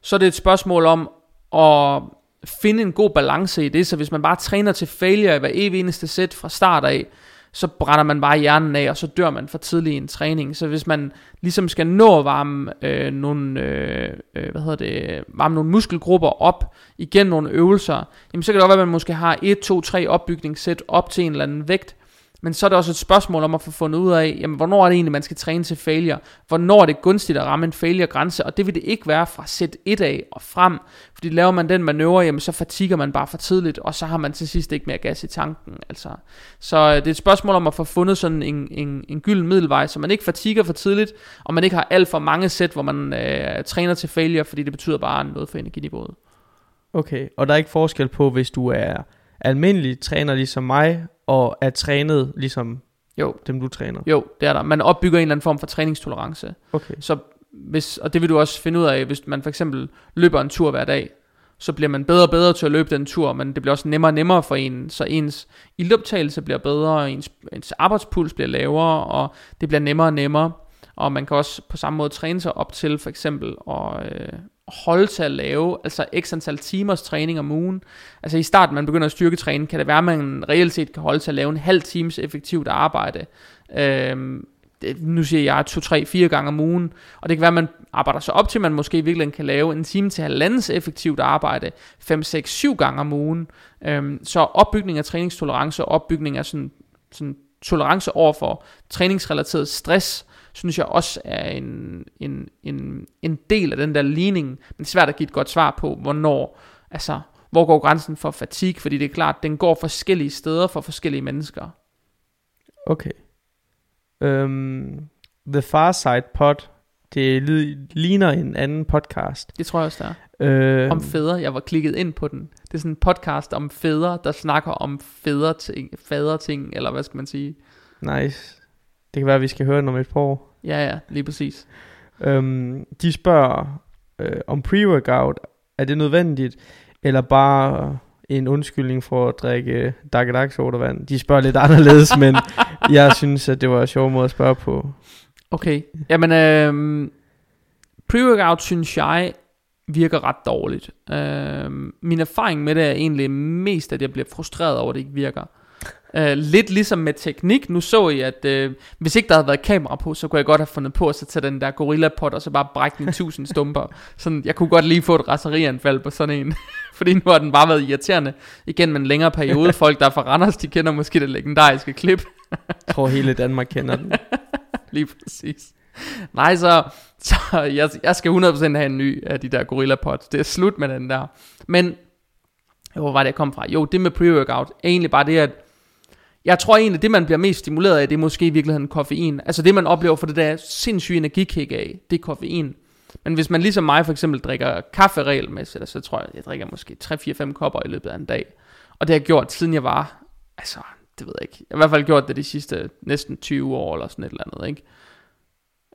så er det et spørgsmål om at finde en god balance i det, så hvis man bare træner til failure i hver evig eneste sæt fra start af, så brænder man bare hjernen af, og så dør man for tidlig i en træning. Så hvis man ligesom skal nå at varme øh, nogle, øh, øh hvad hedder det, varme nogle muskelgrupper op igennem nogle øvelser, jamen så kan det godt være, at man måske har 1, 2, 3 opbygningssæt op til en eller anden vægt, men så er det også et spørgsmål om at få fundet ud af, jamen, hvornår er det egentlig, man skal træne til failure? Hvornår er det gunstigt at ramme en failure-grænse? Og det vil det ikke være fra sæt 1 af og frem. Fordi laver man den manøvre, jamen, så fatiger man bare for tidligt, og så har man til sidst ikke mere gas i tanken. Altså. Så øh, det er et spørgsmål om at få fundet sådan en, en, en gylden middelvej, så man ikke fatiger for tidligt, og man ikke har alt for mange sæt, hvor man øh, træner til failure, fordi det betyder bare noget for energiniveauet. Okay, og der er ikke forskel på, hvis du er almindelig træner ligesom mig, og er trænet ligesom Jo, dem, du træner. jo, det er der. Man opbygger en eller anden form for træningstolerance. Okay. Så hvis, og det vil du også finde ud af, hvis man for eksempel løber en tur hver dag, så bliver man bedre og bedre til at løbe den tur, men det bliver også nemmere og nemmere for en, så ens ildoptagelse bliver bedre, ens, ens arbejdspuls bliver lavere, og det bliver nemmere og nemmere. Og man kan også på samme måde træne sig op til for eksempel at øh, holde til at lave, altså x antal timers træning om ugen. Altså i starten, man begynder at styrketræne, kan det være, at man reelt set kan holde til at lave en halv times effektivt arbejde. Øhm, det, nu siger jeg 2, 3, 4 gange om ugen, og det kan være, at man arbejder så op til, at man måske i virkeligheden kan lave en time til halvandens effektivt arbejde, 5, 6, 7 gange om ugen. Øhm, så opbygning af træningstolerance, opbygning af sådan, sådan tolerance over for træningsrelateret stress, synes jeg også er en, en, en, en del af den der ligning, men det er svært at give et godt svar på, hvornår, altså, hvor går grænsen for fatigue, fordi det er klart, den går forskellige steder for forskellige mennesker. Okay. Øhm, The Far Side Pod, det ligner en anden podcast. Det tror jeg også, der er. Øhm, Om fædre, jeg var klikket ind på den. Det er sådan en podcast om fædre, der snakker om fædre ting, faderting, eller hvad skal man sige. Nice. Det kan være, at vi skal høre den om et par år. Ja, ja, lige præcis. Øhm, de spørger øh, om pre-workout, er det nødvendigt, eller bare en undskyldning for at drikke Dark sodavand? De spørger lidt anderledes, men jeg synes, at det var en sjov måde at spørge på. Okay, jamen øhm, pre-workout synes jeg virker ret dårligt. Øhm, min erfaring med det er egentlig mest, at jeg bliver frustreret over, at det ikke virker. Øh, lidt ligesom med teknik. Nu så I, at øh, hvis ikke der havde været kamera på, så kunne jeg godt have fundet på at så tage den der gorilla pot og så bare brække den i tusind stumper. Sådan, jeg kunne godt lige få et raserianfald på sådan en. Fordi nu har den bare været irriterende igen med en længere periode. Folk, der er fra Randers, de kender måske det legendariske klip. Jeg tror, hele Danmark kender den. Lige præcis. Nej, så, så jeg, jeg skal 100% have en ny af de der Gorilla Pods. Det er slut med den der. Men, hvor var det, jeg kom fra? Jo, det med pre-workout egentlig bare det, at jeg tror egentlig, det man bliver mest stimuleret af, det er måske i virkeligheden koffein. Altså det man oplever for det der sindssyge energikick af, det er koffein. Men hvis man ligesom mig for eksempel drikker kaffe regelmæssigt, altså, så tror jeg, jeg drikker måske 3-4-5 kopper i løbet af en dag. Og det har jeg gjort, siden jeg var, altså, det ved jeg ikke. Jeg har i hvert fald gjort det de sidste næsten 20 år, eller sådan et eller andet, ikke?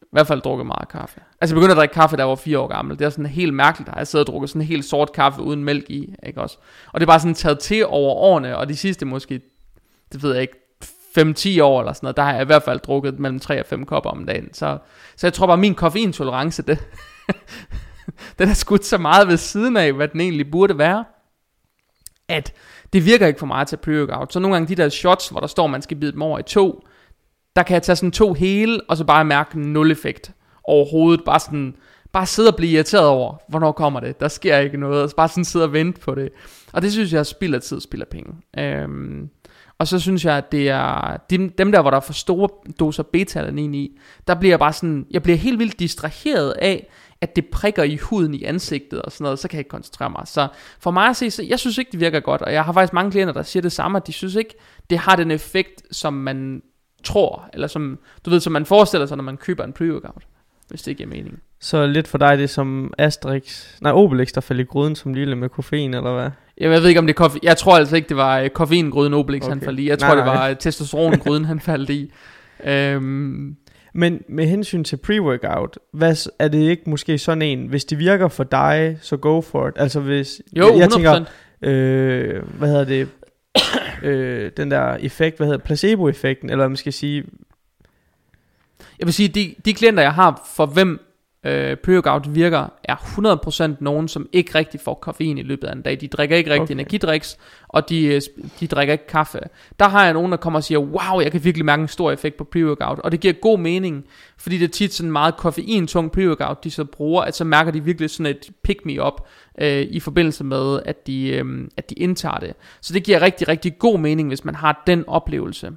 I hvert fald drukket meget kaffe. Altså jeg begyndte at drikke kaffe, da jeg var 4 år gammel. Det er sådan helt mærkeligt, at jeg sidder og drukket sådan en helt sort kaffe uden mælk i, ikke også? Og det er bare sådan taget til over årene, og de sidste måske, det ved jeg ikke, 5-10 år eller sådan noget, der har jeg i hvert fald drukket mellem 3 og 5 kopper om dagen. Så, så jeg tror bare, min koffeintolerance, det, den er skudt så meget ved siden af, hvad den egentlig burde være, at det virker ikke for meget til pre-workout. Så nogle gange de der shots, hvor der står, man skal bide dem over i to, der kan jeg tage sådan to hele, og så bare mærke nul effekt overhovedet. Bare sådan, bare sidde og blive irriteret over, hvornår kommer det? Der sker ikke noget. Og så bare sådan sidde og vente på det. Og det synes jeg spilder tid, spilder penge. Øhm, og så synes jeg, at det er dem, dem der, hvor der er for store doser beta-alanin i, der bliver jeg bare sådan, jeg bliver helt vildt distraheret af, at det prikker i huden i ansigtet og sådan noget, så kan jeg ikke koncentrere mig. Så for mig at se, så jeg synes ikke, det virker godt, og jeg har faktisk mange klienter, der siger det samme, at de synes ikke, det har den effekt, som man tror, eller som, du ved, som man forestiller sig, når man køber en pre-workout, hvis det giver mening. Så lidt for dig, det som Asterix, nej Obelix, der faldt i gryden som lille med koffein, eller hvad? Jeg ved ikke, om det er koffe... Jeg tror altså ikke, det var øh, koffeingryden Obelix, okay. han faldt i. Jeg Nej, tror, det nej. var øh, testosterongryden, han faldt i. Øhm, Men med hensyn til pre-workout, hvad, er det ikke måske sådan en, hvis det virker for dig, så go for it? Altså hvis, jo, jeg, 100%. jeg tænker, øh, hvad hedder det, øh, den der effekt, hvad hedder det, placebo-effekten, eller man skal sige, Jeg vil sige, de, de klienter, jeg har, for hvem øh, pre-workout virker, er 100% nogen, som ikke rigtig får koffein i løbet af en dag. De drikker ikke rigtig Okay. energidriks, og de, øh, de drikker ikke kaffe. Der har jeg nogen, der kommer og siger, wow, jeg kan virkelig mærke en stor effekt på pre-workout. Og det giver god mening, fordi det er tit sådan meget koffeintung pre-workout, de så bruger, at så mærker de virkelig sådan et pick-me-up øh, i forbindelse med, at de, øh, at de indtager det. Så det giver rigtig, rigtig god mening, hvis man har den oplevelse.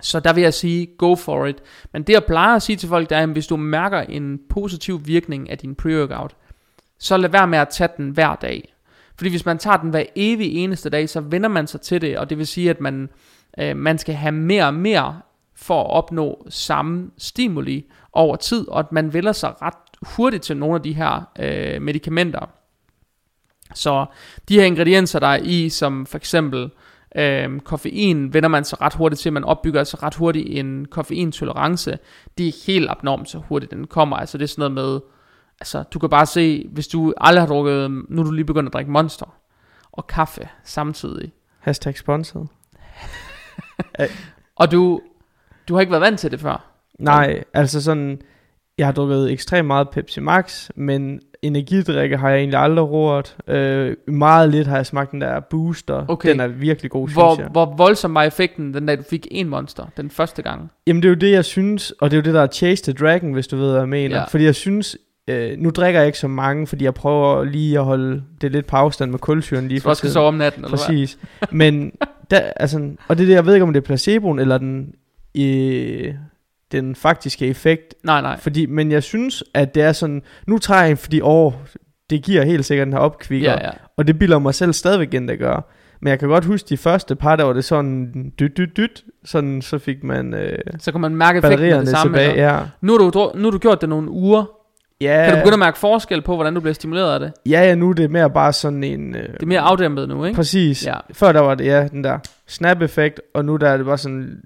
Så der vil jeg sige, go for it. Men det jeg plejer at sige til folk, det er, at hvis du mærker en positiv virkning af din pre-workout, så lad være med at tage den hver dag. Fordi hvis man tager den hver evig eneste dag, så vender man sig til det, og det vil sige, at man, øh, man skal have mere og mere for at opnå samme stimuli over tid, og at man vælger sig ret hurtigt til nogle af de her øh, medicamenter. Så de her ingredienser, der er i, som for eksempel øh, koffein, vender man sig ret hurtigt til, man opbygger altså ret hurtigt en koffeintolerance. Det er helt abnormt, så hurtigt den kommer. Altså det er sådan noget med, altså du kan bare se, hvis du aldrig har drukket, nu er du lige begyndt at drikke Monster og kaffe samtidig, Hashtag sponsored. og du, du har ikke været vant til det før. Nej, altså sådan, jeg har drukket ekstremt meget Pepsi Max, men energidrikke har jeg egentlig aldrig rørt. Øh, meget lidt har jeg smagt den der booster. Okay. Den er virkelig god, synes Hvor, jeg. hvor voldsom var effekten, den dag du fik en monster, den første gang? Jamen det er jo det, jeg synes, og det er jo det, der er Chase the Dragon, hvis du ved, hvad jeg mener. Ja. Fordi jeg synes, øh, nu drikker jeg ikke så mange, fordi jeg prøver lige at holde det lidt på afstand med kulsyren lige Du også skal tiden. sove om natten, eller hvad? Præcis. Men, der, altså, og det er det, jeg ved ikke, om det er placeboen, eller den, øh, den faktiske effekt. Nej, nej. Fordi, men jeg synes, at det er sådan, nu træder jeg, fordi åh, det giver helt sikkert den her opkvikker. Ja, ja. Og det bilder mig selv stadigvæk ind, det gør. Men jeg kan godt huske de første par, der var det sådan dyt, dyt, dyt. Sådan, så fik man øh, Så kan man mærke effekten af det samme. tilbage. Ja. Nu, har du, nu har du gjort det nogle uger. Ja, Kan du begynde at mærke forskel på, hvordan du bliver stimuleret af det? ja, ja, nu er det mere bare sådan en... Øh, Det er mere afdæmpet nu, ikke? Præcis. Ja. Før der var det, ja, den der snap-effekt, og nu der er det bare sådan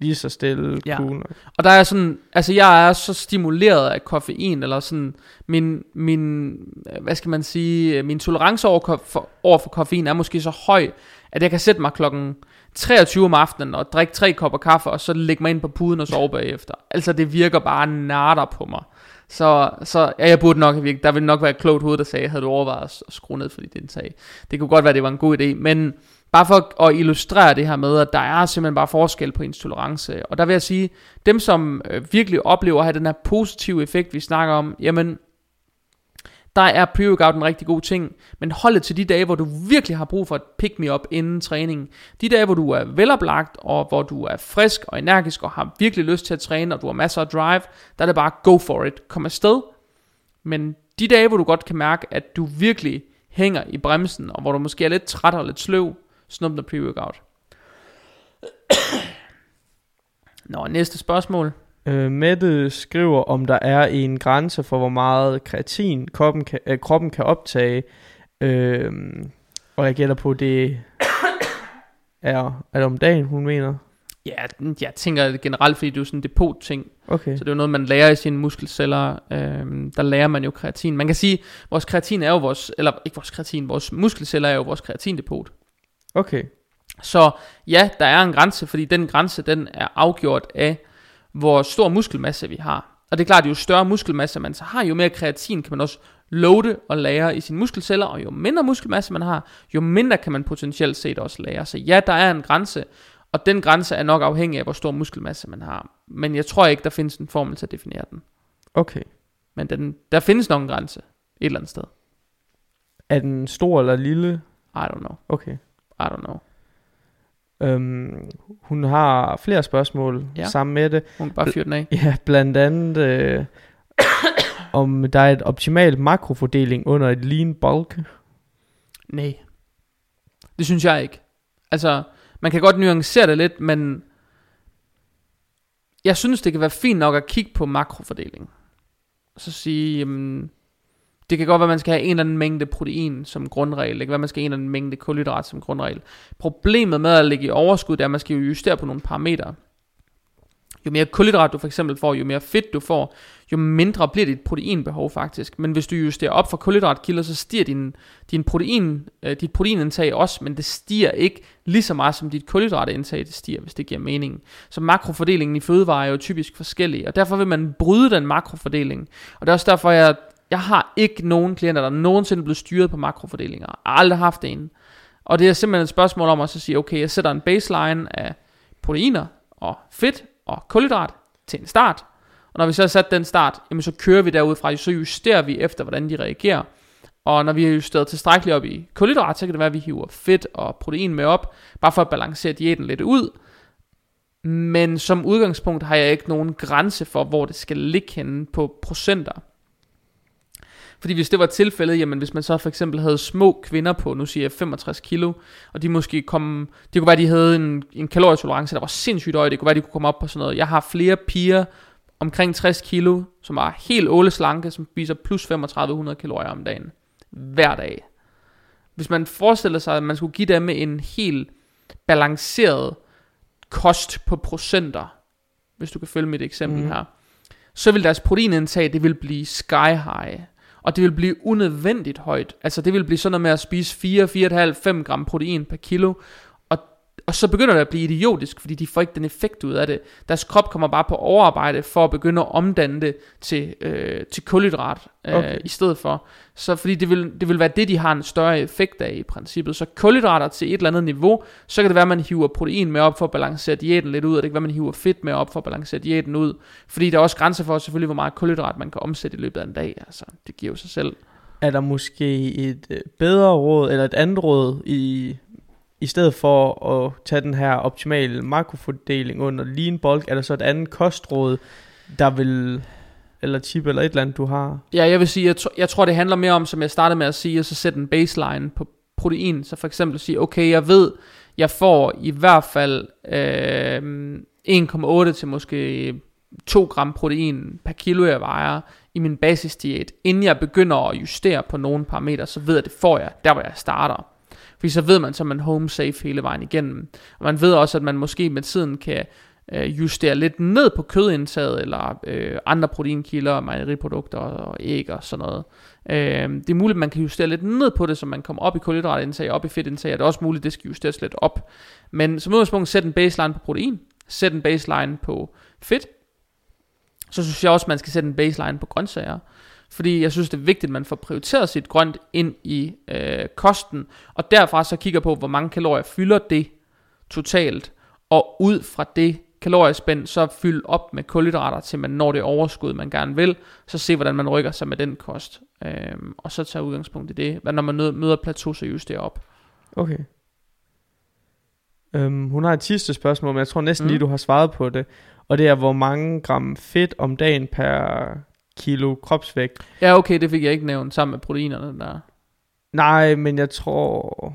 lige så stille, Ja. cool. Og der er sådan, altså jeg er så stimuleret af koffein, eller sådan, min, min hvad skal man sige, min tolerance over, for, over for koffein er måske så høj, at jeg kan sætte mig klokken 23 om aftenen og drikke tre kopper kaffe, og så lægge mig ind på puden og sove bagefter. Altså det virker bare natter på mig. Så, så ja, jeg burde nok have virket, der ville nok være et klogt hoved, der sagde, havde du overvejet at skrue ned for dit indtag. Det kunne godt være, det var en god idé, men bare for at illustrere det her med, at der er simpelthen bare forskel på ens tolerance. Og der vil jeg sige, dem som øh, virkelig oplever at have den her positive effekt, vi snakker om, jamen, der er pre-workout en rigtig god ting, men hold det til de dage, hvor du virkelig har brug for et pick-me-up inden træningen. De dage, hvor du er veloplagt, og hvor du er frisk og energisk, og har virkelig lyst til at træne, og du har masser af drive, der er det bare go for it, kom afsted. Men de dage, hvor du godt kan mærke, at du virkelig hænger i bremsen, og hvor du måske er lidt træt og lidt sløv, snup noget pre-workout. Nå, næste spørgsmål. Øh, Mette skriver, om der er en grænse for, hvor meget kreatin kroppen kan, øh, kroppen kan optage. Øh, og jeg gætter på, det er, er det om dagen, hun mener. Ja, jeg tænker generelt, fordi det er jo sådan en depot-ting, Okay. så det er jo noget, man lærer i sine muskelceller. Øhm, der lærer man jo kreatin. Man kan sige, vores kreatin er jo vores, eller ikke vores kreatin, vores muskelceller er jo vores kreatindepot. Okay. Så ja, der er en grænse, fordi den grænse, den er afgjort af, hvor stor muskelmasse vi har. Og det er klart, jo større muskelmasse man så har, jo mere kreatin kan man også loade og lære i sine muskelceller, og jo mindre muskelmasse man har, jo mindre kan man potentielt set også lære. Så ja, der er en grænse, og den grænse er nok afhængig af, hvor stor muskelmasse man har. Men jeg tror ikke, der findes en formel til at definere den. Okay. Men den, der findes nok en grænse et eller andet sted. Er den stor eller lille? I don't know. Okay. I don't know. Øhm, hun har flere spørgsmål Ja. sammen med det. Hun bare fyre den af. Ja, blandt andet øh, om der er et optimalt makrofordeling under et lean bulk. Nej. Det synes jeg ikke. Altså, man kan godt nuancere det lidt, men jeg synes, det kan være fint nok at kigge på makrofordeling. Og så sige, jamen, det kan godt være, at man skal have en eller anden mængde protein som grundregel. Det kan være, at man skal have en eller anden mængde kulhydrat som grundregel. Problemet med at ligge i overskud, det er, at man skal jo justere på nogle parametre. Jo mere kulhydrat du for eksempel får, jo mere fedt du får, jo mindre bliver dit proteinbehov faktisk. Men hvis du justerer op for kulhydratkilder, så stiger din, din protein, øh, dit proteinindtag også, men det stiger ikke lige så meget som dit kulhydratindtag det stiger, hvis det giver mening. Så makrofordelingen i fødevarer er jo typisk forskellig, og derfor vil man bryde den makrofordeling. Og det er også derfor, jeg, jeg har ikke nogen klienter, der nogensinde er blevet styret på makrofordelinger. Jeg har aldrig haft en. Og det er simpelthen et spørgsmål om at så sige, okay, jeg sætter en baseline af proteiner og fedt og kulhydrat til en start. Og når vi så har sat den start, jamen så kører vi derudfra, så justerer vi efter, hvordan de reagerer. Og når vi har justeret tilstrækkeligt op i kulhydrat, så kan det være, at vi hiver fedt og protein med op, bare for at balancere diæten lidt ud. Men som udgangspunkt har jeg ikke nogen grænse for, hvor det skal ligge henne på procenter. Fordi hvis det var tilfældet, jamen hvis man så for eksempel havde små kvinder på, nu siger jeg 65 kilo, og de måske kom, det kunne være, de havde en, en kalorietolerance, der var sindssygt høj, det kunne være, de kunne komme op på sådan noget. Jeg har flere piger omkring 60 kilo, som er helt åleslanke, som spiser plus 3500 kalorier om dagen. Hver dag. Hvis man forestiller sig, at man skulle give dem en helt balanceret kost på procenter, hvis du kan følge mit eksempel mm. her, så vil deres proteinindtag, det vil blive sky high. Og det vil blive unødvendigt højt. Altså det vil blive sådan noget med at spise 4, 4,5, 5 gram protein per kilo. Og, så begynder det at blive idiotisk, fordi de får ikke den effekt ud af det. Deres krop kommer bare på overarbejde for at begynde at omdanne det til, øh, til kulhydrat øh, Okay. okay. i stedet for. Så fordi det vil, det vil være det, de har en større effekt af i princippet. Så kulhydrater til et eller andet niveau, så kan det være, at man hiver protein med op for at balancere diæten lidt ud, og det kan være, at man hiver fedt med op for at balancere diæten ud. Fordi der er også grænser for selvfølgelig, hvor meget kulhydrat man kan omsætte i løbet af en dag. Altså, det giver jo sig selv. Er der måske et øh, bedre råd, eller et andet råd, i, i stedet for at tage den her optimale makrofordeling under lean bulk, er der så et andet kostråd, der vil, eller tip eller et eller andet, du har? Ja, jeg vil sige, jeg, tr- jeg tror, det handler mere om, som jeg startede med at sige, at så sætte en baseline på protein. Så for eksempel sige, okay, jeg ved, jeg får i hvert fald øh, 1,8 til måske 2 gram protein per kilo, jeg vejer i min basisdiæt. Inden jeg begynder at justere på nogle parametre, så ved jeg, det får jeg, der hvor jeg starter. Fordi så ved man, så er man home safe hele vejen igennem. Og man ved også, at man måske med tiden kan øh, justere lidt ned på kødindtaget, eller øh, andre proteinkilder, mejeriprodukter og æg og sådan noget. Øh, det er muligt, at man kan justere lidt ned på det, så man kommer op i kulhydratindtag, op i fedtindtag, og det er også muligt, at det skal justeres lidt op. Men som udgangspunkt, sæt en baseline på protein, sæt en baseline på fedt, så synes jeg også, man skal sætte en baseline på grøntsager. Fordi jeg synes, det er vigtigt, at man får prioriteret sit grønt ind i øh, kosten, og derfra så kigger på, hvor mange kalorier fylder det totalt, og ud fra det kaloriespænd, så fyld op med kulhydrater, til man når det overskud, man gerne vil, så se, hvordan man rykker sig med den kost, øhm, og så tage udgangspunkt i det, når man møder, møder plateau, så justere op. Okay. Øhm, hun har et sidste spørgsmål, men jeg tror næsten Mm. lige, du har svaret på det. Og det er, hvor mange gram fedt om dagen per kilo kropsvægt. Ja, okay, det fik jeg ikke nævnt sammen med proteinerne der. Nej, men jeg tror...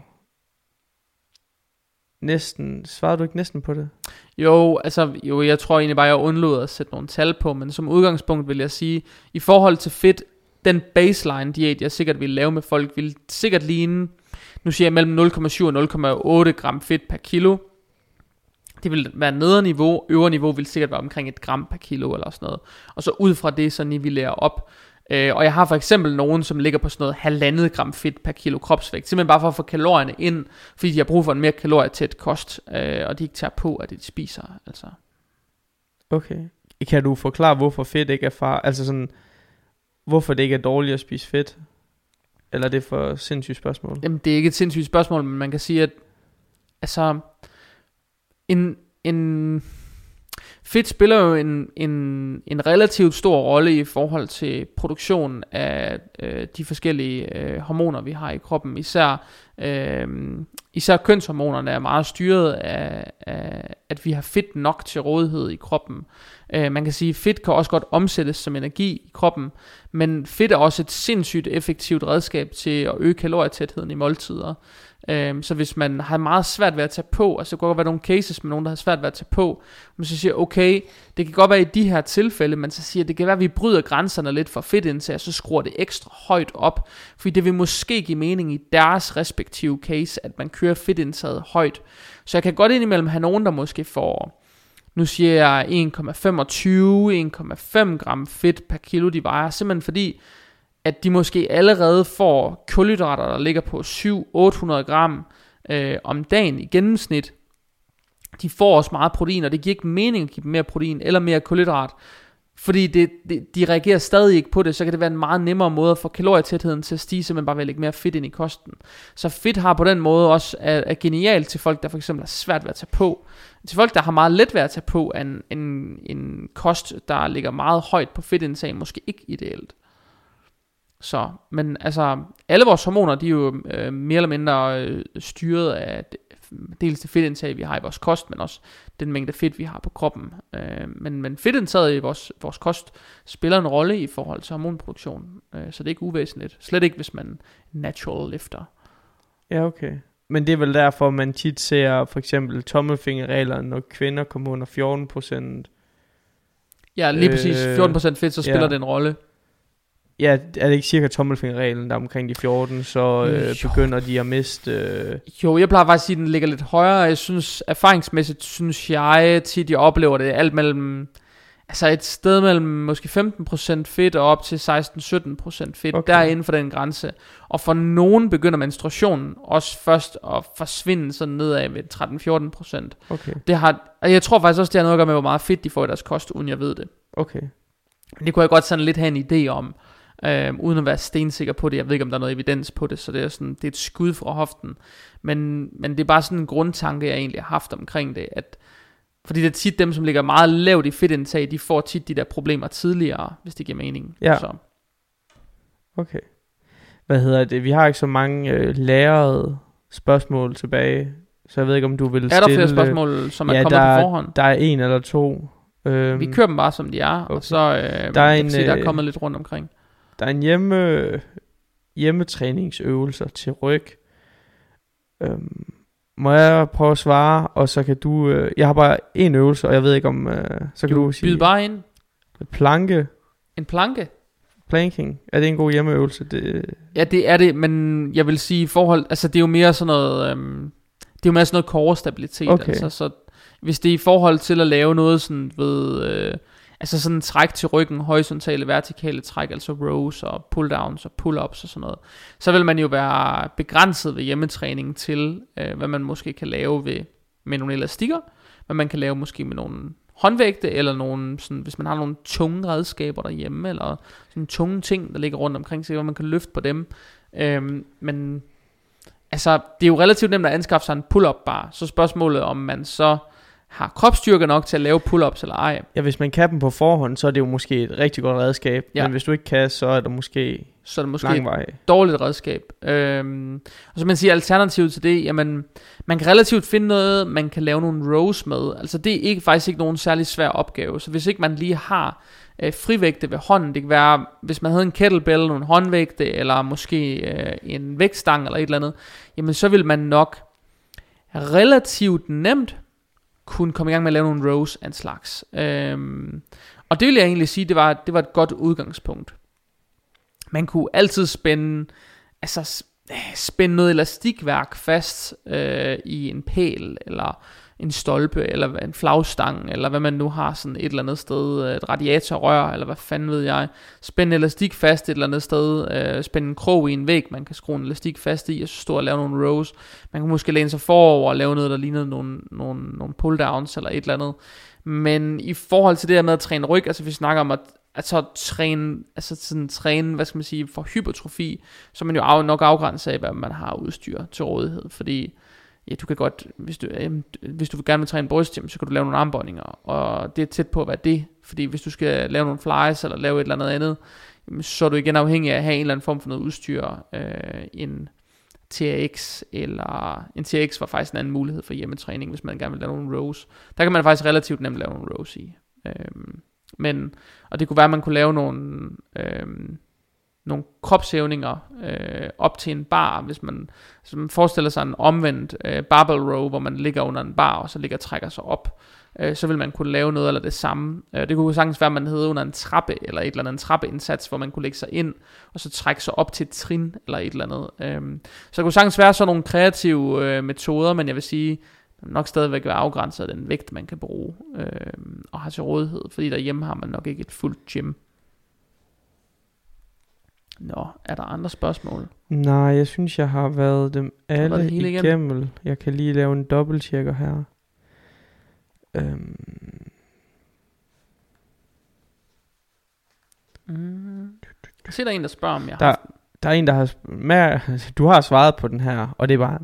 Næsten... Svarede du ikke næsten på det? Jo, altså, jo, jeg tror egentlig bare, jeg undlod at sætte nogle tal på, men som udgangspunkt vil jeg sige, i forhold til fedt, den baseline diæt, jeg sikkert vil lave med folk, vil sikkert ligne, nu siger jeg mellem 0,7 og 0,8 gram fedt per kilo. Det vil være nedre niveau, øvre niveau vil sikkert være omkring et gram per kilo eller sådan noget. Og så ud fra det, så nivellerer op. Øh, og jeg har for eksempel nogen, som ligger på sådan noget halvandet gram fedt per kilo kropsvægt, simpelthen bare for at få kalorierne ind, fordi de har brug for en mere kalorietæt kost, øh, og de ikke tager på, at de spiser. Altså. Okay. Kan du forklare, hvorfor fedt ikke er far... Altså sådan... Hvorfor det ikke er dårligt at spise fedt? Eller er det for sindssygt spørgsmål? Jamen, det er ikke et sindssygt spørgsmål, men man kan sige, at altså, en, en fedt spiller jo en, en, en relativt stor rolle i forhold til produktionen af øh, de forskellige øh, hormoner, vi har i kroppen. Især, øh, især kønshormonerne er meget styret af, af, at vi har fedt nok til rådighed i kroppen. Øh, man kan sige, at fedt kan også godt omsættes som energi i kroppen, men fedt er også et sindssygt effektivt redskab til at øge kalorietætheden i måltider. Øhm, så hvis man har meget svært ved at tage på, altså det kan godt være nogle cases med nogen, der har svært ved at tage på, man så siger, okay, det kan godt være i de her tilfælde, men så siger, det kan være, at vi bryder grænserne lidt for fedtindtag, og så skruer det ekstra højt op, fordi det vil måske give mening i deres respektive case, at man kører fedtindtaget højt. Så jeg kan godt indimellem have nogen, der måske får nu siger jeg 1,25, 1,5 gram fedt per kilo, de vejer, simpelthen fordi, at de måske allerede får kulhydrater, der ligger på 700-800 gram øh, om dagen i gennemsnit. De får også meget protein, og det giver ikke mening at give dem mere protein eller mere kulhydrat, fordi det, det, de reagerer stadig ikke på det, så kan det være en meget nemmere måde at få kalorietætheden til at stige, man bare vil lægge mere fedt ind i kosten. Så fedt har på den måde også er, er genialt til folk, der for eksempel har svært ved at tage på. Til folk, der har meget let ved at tage på, en, en, en kost, der ligger meget højt på fedtindtag, måske ikke ideelt. Så, men altså, alle vores hormoner, de er jo øh, mere eller mindre øh, styret af dels det fedtindtag, vi har i vores kost, men også den mængde fedt, vi har på kroppen. Øh, men, men fedtindtaget i vores, vores kost spiller en rolle i forhold til hormonproduktion, øh, så det er ikke uvæsentligt. Slet ikke, hvis man natural lifter. Ja, okay. Men det er vel derfor, man tit ser for eksempel tommelfingerreglerne, når kvinder kommer under 14 procent. Ja, lige præcis. Øh, 14% fedt, så spiller ja. det en rolle. Ja, er det ikke cirka tommelfingerreglen, der er omkring de 14, så øh, Jo. begynder de at miste... Øh, Jo, jeg plejer faktisk at sige, at den ligger lidt højere. Jeg synes, erfaringsmæssigt synes jeg tit, jeg oplever det alt mellem... Altså et sted mellem måske 15% fedt og op til 16-17% fedt. Okay. Der er inden for den grænse. Og for nogen begynder menstruationen også først at forsvinde sådan nedad ved 13-14%. okay, Det har, og jeg tror faktisk også, det har noget at gøre med, hvor meget fedt de får i deres kost, uden jeg ved det. okay. Men det kunne jeg godt sådan lidt have en idé om, øh, uden at være stensikker på det. Jeg ved ikke, om der er noget evidens på det, så det er, sådan, det er et skud fra hoften. Men, men det er bare sådan en grundtanke, jeg egentlig har haft omkring det, at fordi det er tit dem, som ligger meget lavt i fedtindtag, de får tit de der problemer tidligere, hvis det giver mening. Ja. Så. Okay. Hvad hedder det? Vi har ikke så mange øh, lærede spørgsmål tilbage, så jeg ved ikke, om du vil Er stille... der flere spørgsmål, som er ja, kommet der, på forhånd? Der er en eller to. Øhm, Vi kører dem bare, som de er, okay. og så øh, Der er en, se, der er øh, kommet lidt rundt omkring. Der er en hjemme, hjemmetræningsøvelser til ryg. Øhm, må jeg prøve at svare, og så kan du... Øh, jeg har bare en øvelse, og jeg ved ikke om... Øh, så kan du, Du sige... byder bare ind. Planke, En planke. planking. Er det en god hjemmeøvelse? Det, Ja, det er det, men jeg vil sige i forhold, altså det er jo mere sådan noget, øhm, det er jo mere sådan noget core-stabilitet, Okay. altså så hvis det er i forhold til at lave noget sådan ved, øh, altså sådan træk til ryggen, horisontale, vertikale træk, altså rows og pull-downs og pull-ups og sådan noget, så vil man jo være begrænset ved hjemmetræning til, øh, hvad man måske kan lave ved, med nogle elastikker, hvad man kan lave måske med nogle håndvægte, eller nogle, sådan, hvis man har nogle tunge redskaber derhjemme, eller sådan tunge ting, der ligger rundt omkring, så hvor man kan løfte på dem. Øhm, men altså, det er jo relativt nemt at anskaffe sig en pull-up bar, så spørgsmålet om man så har kropsstyrke nok til at lave pull-ups eller ej. ja, hvis man kan dem på forhånd, så er det jo måske et rigtig godt redskab. Ja. Men hvis du ikke kan, så er der måske, Så er det måske lang vej. et dårligt redskab. Øhm, og så man siger alternativ til det, jamen, man kan relativt finde noget, man kan lave nogle rows med. Altså det er ikke, faktisk ikke nogen særlig svær opgave. Så hvis ikke man lige har øh, frivægte ved hånden, det kan være, hvis man havde en kettlebell, nogle håndvægte, eller måske øh, en vægtstang eller et eller andet, jamen så vil man nok relativt nemt kunne komme i gang med at lave nogle rows af en slags. Øhm, og det vil jeg egentlig sige, det var, det var et godt udgangspunkt. Man kunne altid spænde, altså spænde noget elastikværk fast øh, i en pæl, eller en stolpe, eller en flagstang, eller hvad man nu har sådan et eller andet sted, et radiatorrør, eller hvad fanden ved jeg. spænd elastik fast et eller andet sted, øh, en krog i en væg, man kan skrue en elastik fast i, og så stå og lave nogle rows. Man kan måske læne sig forover og lave noget, der ligner nogle, nogle, nogle pull-downs, eller et eller andet. Men i forhold til det her med at træne ryg, altså vi snakker om at så træne, altså sådan træne, hvad skal man sige, for hypertrofi, så er man jo af, nok afgrænset af, hvad man har udstyr til rådighed, fordi ja, du kan godt, hvis du, øh, hvis du gerne vil træne bryst, jamen, så kan du lave nogle armbåndinger, og det er tæt på at være det, fordi hvis du skal lave nogle flies, eller lave et eller andet andet, jamen, så er du igen afhængig af at have en eller anden form for noget udstyr, øh, en TRX, eller en TRX var faktisk en anden mulighed for hjemmetræning, hvis man gerne vil lave nogle rows. Der kan man faktisk relativt nemt lave nogle rows i. Øh, men, og det kunne være, at man kunne lave nogle, øh, nogle kropshævninger øh, op til en bar, hvis man, hvis man forestiller sig en omvendt øh, barbell row, hvor man ligger under en bar, og så ligger og trækker sig op, øh, så vil man kunne lave noget eller det samme. Øh, det kunne sagtens være, at man hedder under en trappe, eller et eller andet en trappeindsats, hvor man kunne lægge sig ind, og så trække sig op til et trin, eller et eller andet. Øh, så det kunne sagtens være sådan nogle kreative øh, metoder, men jeg vil sige, nok stadigvæk være afgrænset af den vægt, man kan bruge øh, og har til rådighed, fordi derhjemme har man nok ikke et fuldt gym. Nå, er der andre spørgsmål? Nej, jeg synes, jeg har været dem alle det hele igennem. Jeg kan lige lave en dobbelttjekker her. Øhm, Mm. Ser der er en, der spørger, om jeg Der- har der er en, der har... Med, du har svaret på den her, og det er bare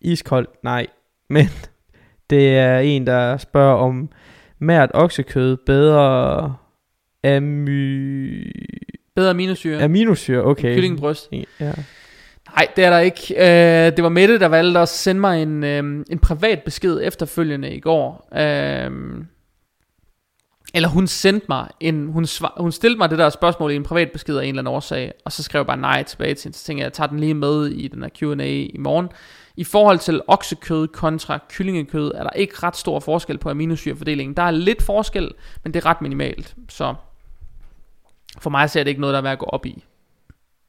iskoldt, nej. Men det er en, der spørger om mært oksekød bedreamy, bedre aminosyre. aminosyre, okay. Kyllingebryst. Ja. Nej, det er der ikke. Øh, det var Mette, der valgte at sende mig en, øh, en privat besked efterfølgende i går. Øh, eller hun sendte mig en, hun, svar, hun stillede mig det der spørgsmål i en privat besked af en eller anden årsag, og så skrev jeg bare nej tilbage til hende. Så tænkte jeg, jeg tager den lige med i den her Q&A i morgen. I forhold til oksekød kontra kyllingekød, er der ikke ret stor forskel på aminosyrefordelingen. Der er lidt forskel, men det er ret minimalt. Så for mig ser det ikke noget, der er værd at gå op i.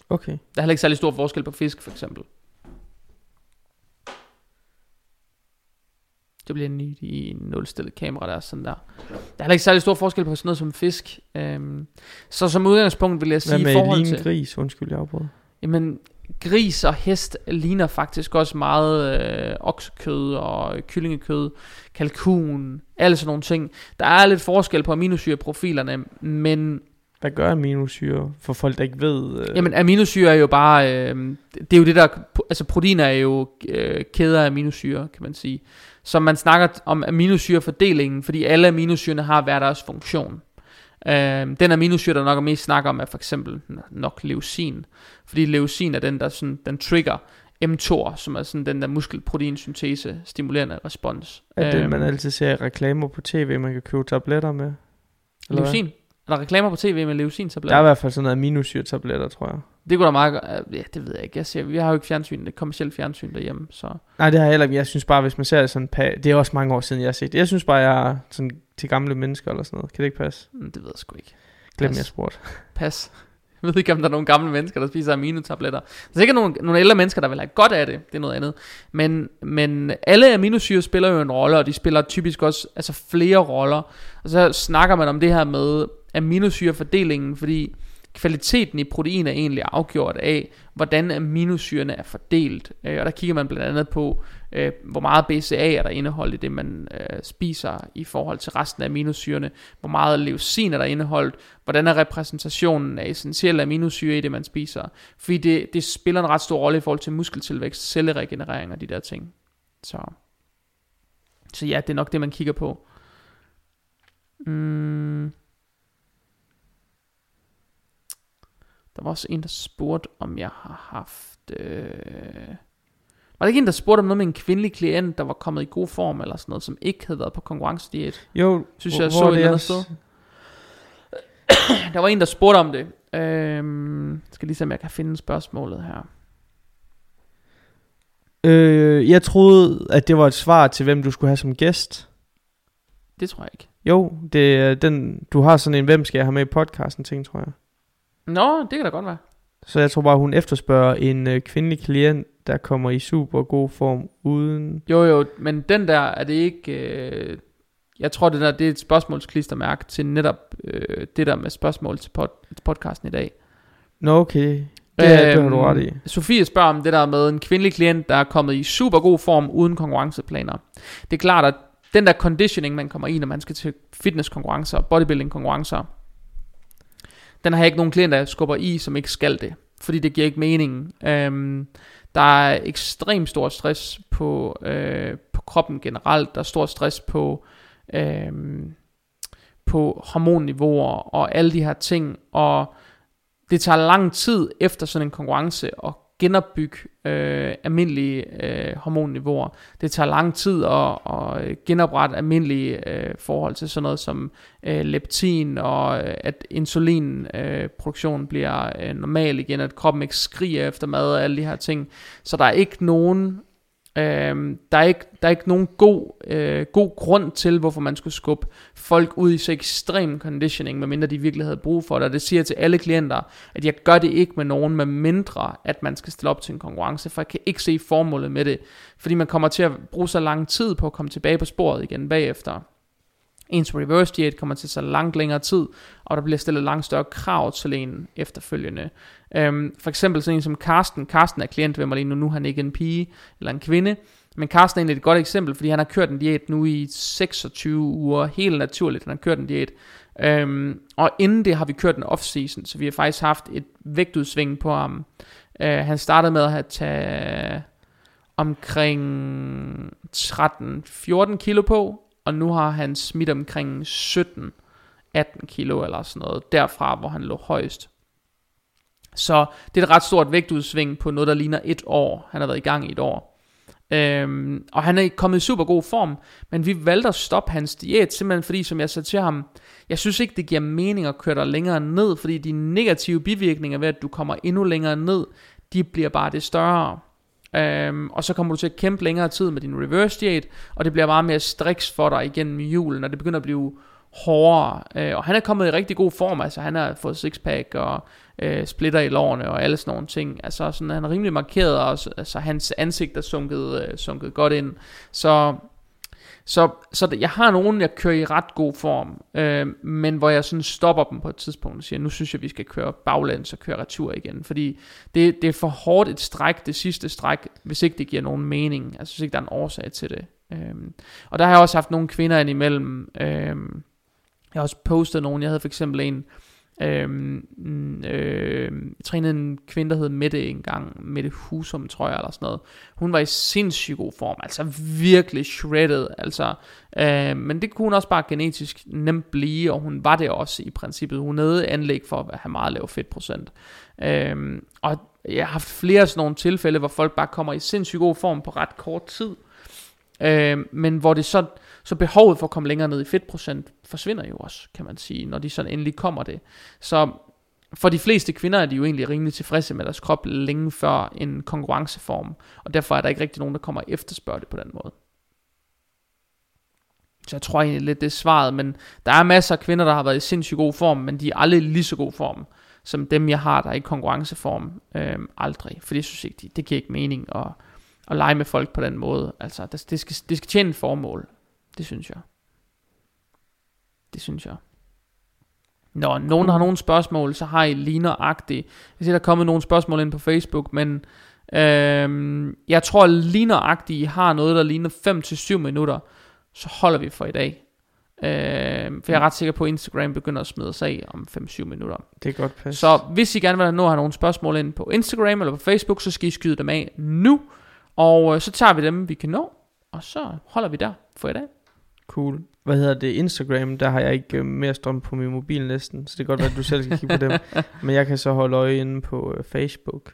Okay. Der er heller ikke særlig stor forskel på fisk, for eksempel. Det bliver nyt i en nulstillet kamera, der er sådan der. Der er heller ikke særlig stor forskel på sådan noget som fisk. Øhm, så som udgangspunkt vil jeg sige Hvad i med forhold lige til... en gris? Undskyld, jeg afbrød. Jamen, gris og hest ligner faktisk også meget øh, oksekød og kyllingekød, kalkun, alle sådan nogle ting. Der er lidt forskel på aminosyreprofilerne, men Hvad gør aminosyre for folk, der ikke ved? Øh, Jamen aminosyre er jo bare, øh, det er jo det der, altså proteiner er jo øh, kæder af aminosyre, kan man sige. Så man snakker om aminosyrefordelingen, fordi alle aminosyrene har hver deres funktion. Øh, den aminosyre, der nok er mest snakker om, er for eksempel nok leucin. Fordi leucin er den, der sådan, den trigger mTOR, som er sådan den der muskelproteinsyntese stimulerende respons. er det, Øhm, man altid ser i reklamer på tv, man kan købe tabletter med? Eller hvad? Er der reklamer på tv med leucin Der er i hvert fald sådan noget aminosyre-tabletter, tror jeg. Det kunne da meget godt- Ja, det ved jeg ikke. Jeg ser, vi har jo ikke fjernsyn, det er kommersielt fjernsyn derhjemme, så... Nej, det har jeg heller ikke. Jeg synes bare, hvis man ser det sådan... Det er også mange år siden, jeg har set det. Jeg synes bare, jeg er sådan til gamle mennesker eller sådan noget. Kan det ikke passe? Mm, Det ved jeg sgu ikke. Glem, Pas. jeg spurgte. Pas. Jeg ved ikke, om der er nogle gamle mennesker, der spiser aminotabletter. Der er sikkert nogle, nogle ældre mennesker, der vil have godt af det. Det er noget andet. Men, men alle aminosyre spiller jo en rolle, og de spiller typisk også altså flere roller. Og så snakker man om det her med aminosyrefordelingen, fordi kvaliteten i protein er egentlig afgjort af, hvordan aminosyrene er fordelt. Øh, Og der kigger man blandt andet på, øh, hvor meget BCA er der indeholdt i det, man øh, spiser i forhold til resten af aminosyrene, hvor meget leucin er der indeholdt, hvordan er repræsentationen af essentielle aminosyre i det, man spiser. Fordi det, det spiller en ret stor rolle i forhold til muskeltilvækst, celleregenerering og de der ting. Så, så ja, det er nok det, man kigger på. Mm. Der var også en, der spurgte, om jeg har haft... Øh... Var der ikke en, der spurgte om noget med en kvindelig klient, der var kommet i god form, eller sådan noget, som ikke havde været på konkurrencediæt? Jo, Synes hvor- jeg, hvor så er et eller andet jeg sted. Der var en, der spurgte om det. Øhm, jeg skal lige se, om jeg kan finde spørgsmålet her. Øh, jeg troede, at det var et svar til, hvem du skulle have som gæst. Det tror jeg ikke. Jo, det er den, du har sådan en, hvem skal jeg have med i podcasten ting, tror jeg. Nå, det kan da godt være. Så jeg tror bare, hun efterspørger en øh, kvindelig klient, der kommer i super god form uden... Jo, jo, men den der, er det ikke... Øh, jeg tror, det der det er et spørgsmålsklistermærke til netop øh, det der med spørgsmål til, pod, til podcasten i dag. Nå, okay. Det, øhm, det har du ret i. Sofie spørger om det der med en kvindelig klient, der er kommet i super god form uden konkurrenceplaner. Det er klart, at den der conditioning, man kommer i, når man skal til fitnesskonkurrencer og bodybuilding-konkurrencer, den har jeg ikke nogen klienter, jeg skubber i, som ikke skal det. Fordi det giver ikke mening. Øhm, der er ekstremt stor stress på, øh, på kroppen generelt. Der er stor stress på, øh, på hormonniveauer og alle de her ting. Og det tager lang tid efter sådan en konkurrence at genopbygge øh, almindelige øh, hormonniveauer. Det tager lang tid at, at øh, genoprette almindelige øh, forhold til sådan noget som øh, leptin og øh, at insulinproduktionen øh, bliver øh, normal igen, at kroppen ikke skriger efter mad og alle de her ting. Så der er ikke nogen Øhm, der, er ikke, der er ikke nogen god, øh, god grund til, hvorfor man skulle skubbe folk ud i så ekstrem conditioning, medmindre de virkelig havde brug for det. Og det siger jeg til alle klienter, at jeg gør det ikke med nogen, med mindre at man skal stille op til en konkurrence, for jeg kan ikke se formålet med det, fordi man kommer til at bruge så lang tid på at komme tilbage på sporet igen bagefter. Ens reverse diet kommer til så langt længere tid, og der bliver stillet langt større krav til en efterfølgende. Øhm, for eksempel sådan en som Karsten. Karsten er klient ved mig lige nu, nu er han ikke en pige eller en kvinde. Men Karsten er egentlig et godt eksempel, fordi han har kørt en diæt nu i 26 uger, helt naturligt, han har kørt en diæt. Øhm, og inden det har vi kørt en off-season, så vi har faktisk haft et vægtudsving på ham. Øh, han startede med at have tage omkring 13-14 kilo på, og nu har han smidt omkring 17-18 kilo eller sådan noget, derfra hvor han lå højst. Så det er et ret stort vægtudsving på noget, der ligner et år. Han har været i gang i et år. Øhm, og han er kommet i super god form, men vi valgte at stoppe hans diæt, simpelthen fordi, som jeg sagde til ham, jeg synes ikke, det giver mening at køre dig længere ned, fordi de negative bivirkninger ved, at du kommer endnu længere ned, de bliver bare det større. Øhm, og så kommer du til at kæmpe længere tid med din reverse diæt, og det bliver meget mere striks for dig igennem julen, og det begynder at blive hårdere. Øh, og han er kommet i rigtig god form, altså han har fået sixpack og øh, splitter i lårene og alle sådan nogle ting. Altså sådan, han er rimelig markeret, og altså, hans ansigt er sunket, øh, sunket godt ind. Så, så, så jeg har nogen, jeg kører i ret god form, øh, men hvor jeg sådan stopper dem på et tidspunkt og siger, nu synes jeg, vi skal køre baglæns og køre retur igen. Fordi det, det er for hårdt et stræk, det sidste stræk, hvis ikke det giver nogen mening. Altså hvis ikke der er en årsag til det. Øh, og der har jeg også haft nogle kvinder indimellem, øh, jeg har også postet nogen. Jeg havde for eksempel en, øhm, øh, jeg trænede en kvinde, der hed Mette engang, Mette Husum, tror jeg, eller sådan noget. Hun var i sindssygt god form, altså virkelig shredded, altså. Øh, men det kunne hun også bare genetisk nemt blive, og hun var det også i princippet. Hun havde anlæg for at have meget lav fedtprocent. Øh, og jeg har haft flere sådan nogle tilfælde, hvor folk bare kommer i sindssygt god form på ret kort tid. Øh, men hvor det så så behovet for at komme længere ned i fedtprocent forsvinder jo også, kan man sige, når de sådan endelig kommer det. Så for de fleste kvinder er de jo egentlig rimelig tilfredse med deres krop længe før en konkurrenceform, og derfor er der ikke rigtig nogen, der kommer og efterspørger det på den måde. Så jeg tror egentlig lidt, det er svaret, men der er masser af kvinder, der har været i sindssygt god form, men de er aldrig lige så god form, som dem jeg har, der er i konkurrenceform. Øhm, aldrig, for det synes jeg ikke, det giver ikke mening at, at lege med folk på den måde. Altså, det, det, skal, det skal tjene et formål. Det synes jeg. Det synes jeg. Når nogen har nogle spørgsmål, så har I lige nøjagtigt. Jeg ser, der er kommet nogle spørgsmål ind på Facebook, men øhm, jeg tror lige nøjagtigt, I har noget, der ligner 5-7 minutter, så holder vi for i dag. Øhm, for jeg er ret sikker på, at Instagram begynder at smide sig af om 5-7 minutter. Det er godt pas. Så hvis I gerne vil nå have nogle spørgsmål ind på Instagram eller på Facebook, så skal I skyde dem af nu. Og øh, så tager vi dem, vi kan nå. Og så holder vi der for i dag. Cool. Hvad hedder det? Instagram, der har jeg ikke øh, mere strøm på min mobil næsten, så det kan godt være, at du selv skal kigge på dem. Men jeg kan så holde øje inde på øh, Facebook.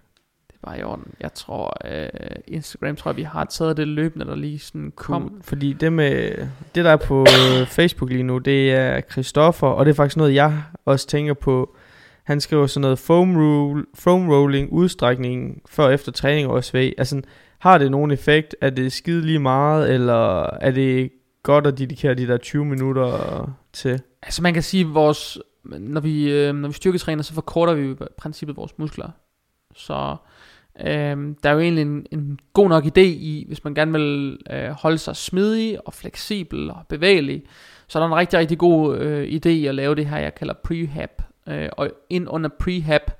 Det er bare i orden. Jeg tror, øh, Instagram tror jeg, vi har taget det løbende, der lige sådan kom. Cool. Fordi det med det der er på øh, Facebook lige nu, det er Christoffer, og det er faktisk noget, jeg også tænker på. Han skriver sådan noget foam, roll, foam rolling, udstrækning før og efter træning og SV. Altså, har det nogen effekt? Er det skide lige meget, eller er det godt at dedikere de der 20 minutter til? Altså man kan sige, vores, når vi, øh, når vi styrketræner, så forkorter vi i princippet vores muskler. Så øh, der er jo egentlig en, en god nok idé i, hvis man gerne vil øh, holde sig smidig og fleksibel og bevægelig, så er der en rigtig, rigtig god øh, idé at lave det her, jeg kalder prehab. Øh, og ind under prehab,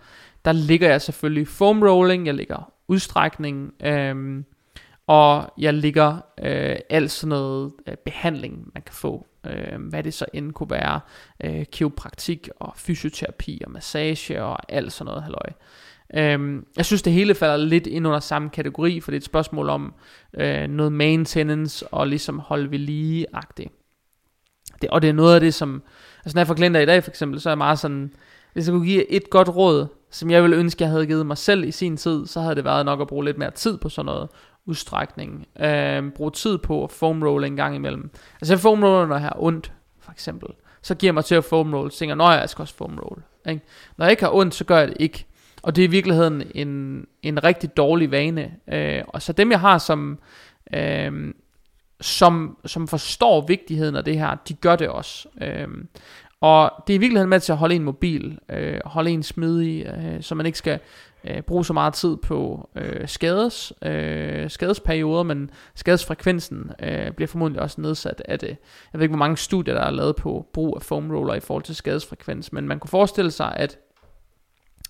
der ligger jeg selvfølgelig foam rolling, jeg ligger udstrækning, øh, og jeg ligger øh, alt sådan noget øh, behandling, man kan få. Øh, hvad det så end kunne være. Øh, kiropraktik og fysioterapi og massage og alt sådan noget halløj. Øh, jeg synes det hele falder lidt ind under samme kategori, for det er et spørgsmål om øh, noget maintenance og ligesom holde ved lige-agtigt. Det, og det er noget af det, som... Altså når jeg får klienter i dag for eksempel, så er jeg meget sådan... Hvis jeg kunne give et godt råd, som jeg ville ønske, jeg havde givet mig selv i sin tid, så havde det været nok at bruge lidt mere tid på sådan noget udstrækning. Øh, bruge tid på at foam roll en gang imellem. Altså jeg foam roller, når jeg har ondt, for eksempel. Så giver jeg mig til at foam roll, så tænker jeg, jeg skal også foam roll. Ikke? Når jeg ikke har ondt, så gør jeg det ikke. Og det er i virkeligheden en, en rigtig dårlig vane. Øh, og så dem jeg har, som, øh, som, som forstår vigtigheden af det her, de gør det også. Øh, og det er i virkeligheden med til at holde en mobil, øh, holde en smidig, øh, så man ikke skal øh, bruge så meget tid på øh, skades, øh, skadesperioder, men skadesfrekvensen øh, bliver formodentlig også nedsat af det. Jeg ved ikke, hvor mange studier, der er lavet på brug af foam roller i forhold til skadesfrekvens, men man kunne forestille sig, at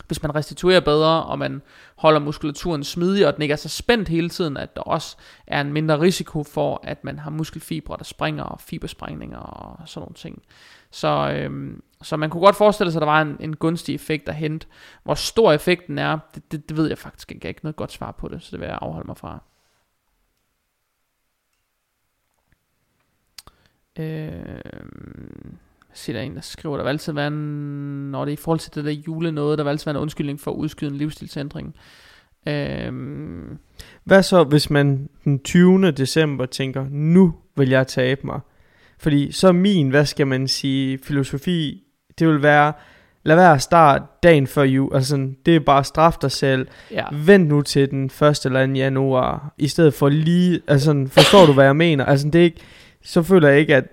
hvis man restituerer bedre, og man holder muskulaturen smidig, og den ikke er så spændt hele tiden, at der også er en mindre risiko for, at man har muskelfibre, der springer, og fibersprængninger og sådan nogle ting. Så, øhm, så man kunne godt forestille sig, at der var en, en gunstig effekt at hente. Hvor stor effekten er, det, det, det ved jeg faktisk ikke. Jeg har ikke noget godt svar på det, så det vil jeg afholde mig fra. Øhm, siger der en, der skriver, der vil altid være en, når det er i forhold til det der jule noget, der vil altid være en undskyldning for at udskyde en livsstilsændring. Øh, Hvad så, hvis man den 20. december tænker, nu vil jeg tabe mig? Fordi så min, hvad skal man sige, filosofi, det vil være, lad være at starte dagen før jul. Altså sådan, det er bare straf dig selv. ja. Vent nu til den 1. eller 2. januar, i stedet for lige, altså sådan, forstår du, hvad jeg mener? Altså det er ikke, så føler jeg ikke, at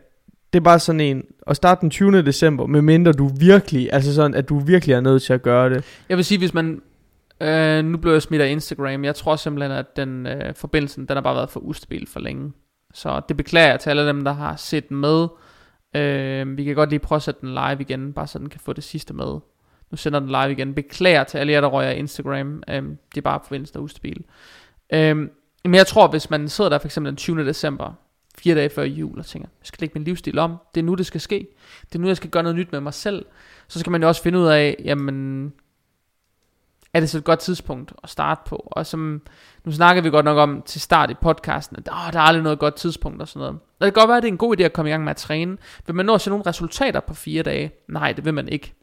det er bare sådan en, at starte den 20. december, medmindre du virkelig, altså sådan, at du virkelig er nødt til at gøre det. Jeg vil sige, hvis man... Øh, nu blev jeg smidt af Instagram. Jeg tror simpelthen, at den øh, forbindelsen, den har bare været for ustabil for længe. Så det beklager jeg til alle dem, der har set med. Øh, vi kan godt lige prøve at sætte den live igen, bare så den kan få det sidste med. Nu sender den live igen. Beklager til alle jer, der rører Instagram. Øh, det er bare forbindelsen, der er ustabil. Øh, men jeg tror, hvis man sidder der for eksempel den 20. december, fire dage før jul, og tænker, jeg skal lægge min livsstil om. Det er nu, det skal ske. Det er nu, jeg skal gøre noget nyt med mig selv. Så skal man jo også finde ud af, jamen, er det så et godt tidspunkt at starte på? Og som, nu snakker vi godt nok om til start i podcasten, at oh, der er aldrig noget godt tidspunkt og sådan noget. Og det kan godt være, at det er en god idé at komme i gang med at træne. Vil man nå at se nogle resultater på fire dage? Nej, det vil man ikke.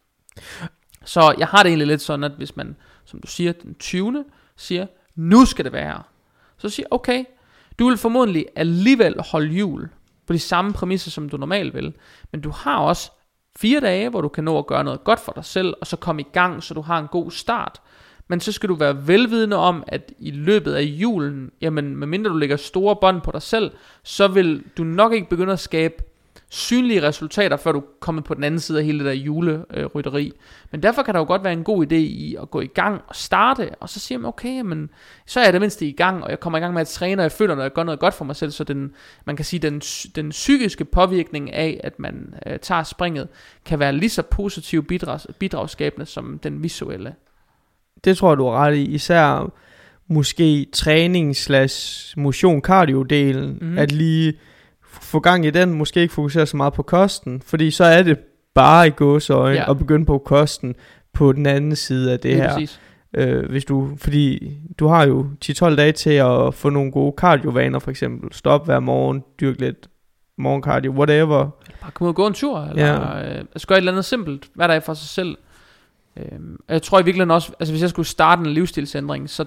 Så jeg har det egentlig lidt sådan, at hvis man, som du siger, den 20. siger, nu skal det være. Så siger okay, du vil formodentlig alligevel holde jul på de samme præmisser, som du normalt vil. Men du har også fire dage, hvor du kan nå at gøre noget godt for dig selv, og så komme i gang, så du har en god start. Men så skal du være velvidende om, at i løbet af julen, jamen medmindre du lægger store bånd på dig selv, så vil du nok ikke begynde at skabe synlige resultater, før du er kommet på den anden side af hele det der julerytteri. Men derfor kan der jo godt være en god idé i at gå i gang og starte, og så siger man, okay, men så er jeg det mindste i gang, og jeg kommer i gang med at træne, og jeg føler, når jeg gør noget godt for mig selv, så den, man kan sige, den, den psykiske påvirkning af, at man øh, tager springet, kan være lige så positiv bidrags, bidragsskabende som den visuelle. Det tror jeg, du har ret i. Især måske træning slash motion cardio delen, Mhm. mm. at lige få gang i den, måske ikke fokusere så meget på kosten, fordi så er det bare i gåsøjne Ja. at begynde på kosten på den anden side af det Lige her. Præcis. Øh, hvis du, fordi du har jo 10-12 dage til at få nogle gode cardiovaner for eksempel. Stop hver morgen, dyrk lidt morgencardio, whatever. Bare komme ud og gå en tur, eller ja. øh, altså gøre et eller andet simpelt, hver dag for sig selv. Og jeg tror i virkeligheden også, altså hvis jeg skulle starte en livsstilsændring, så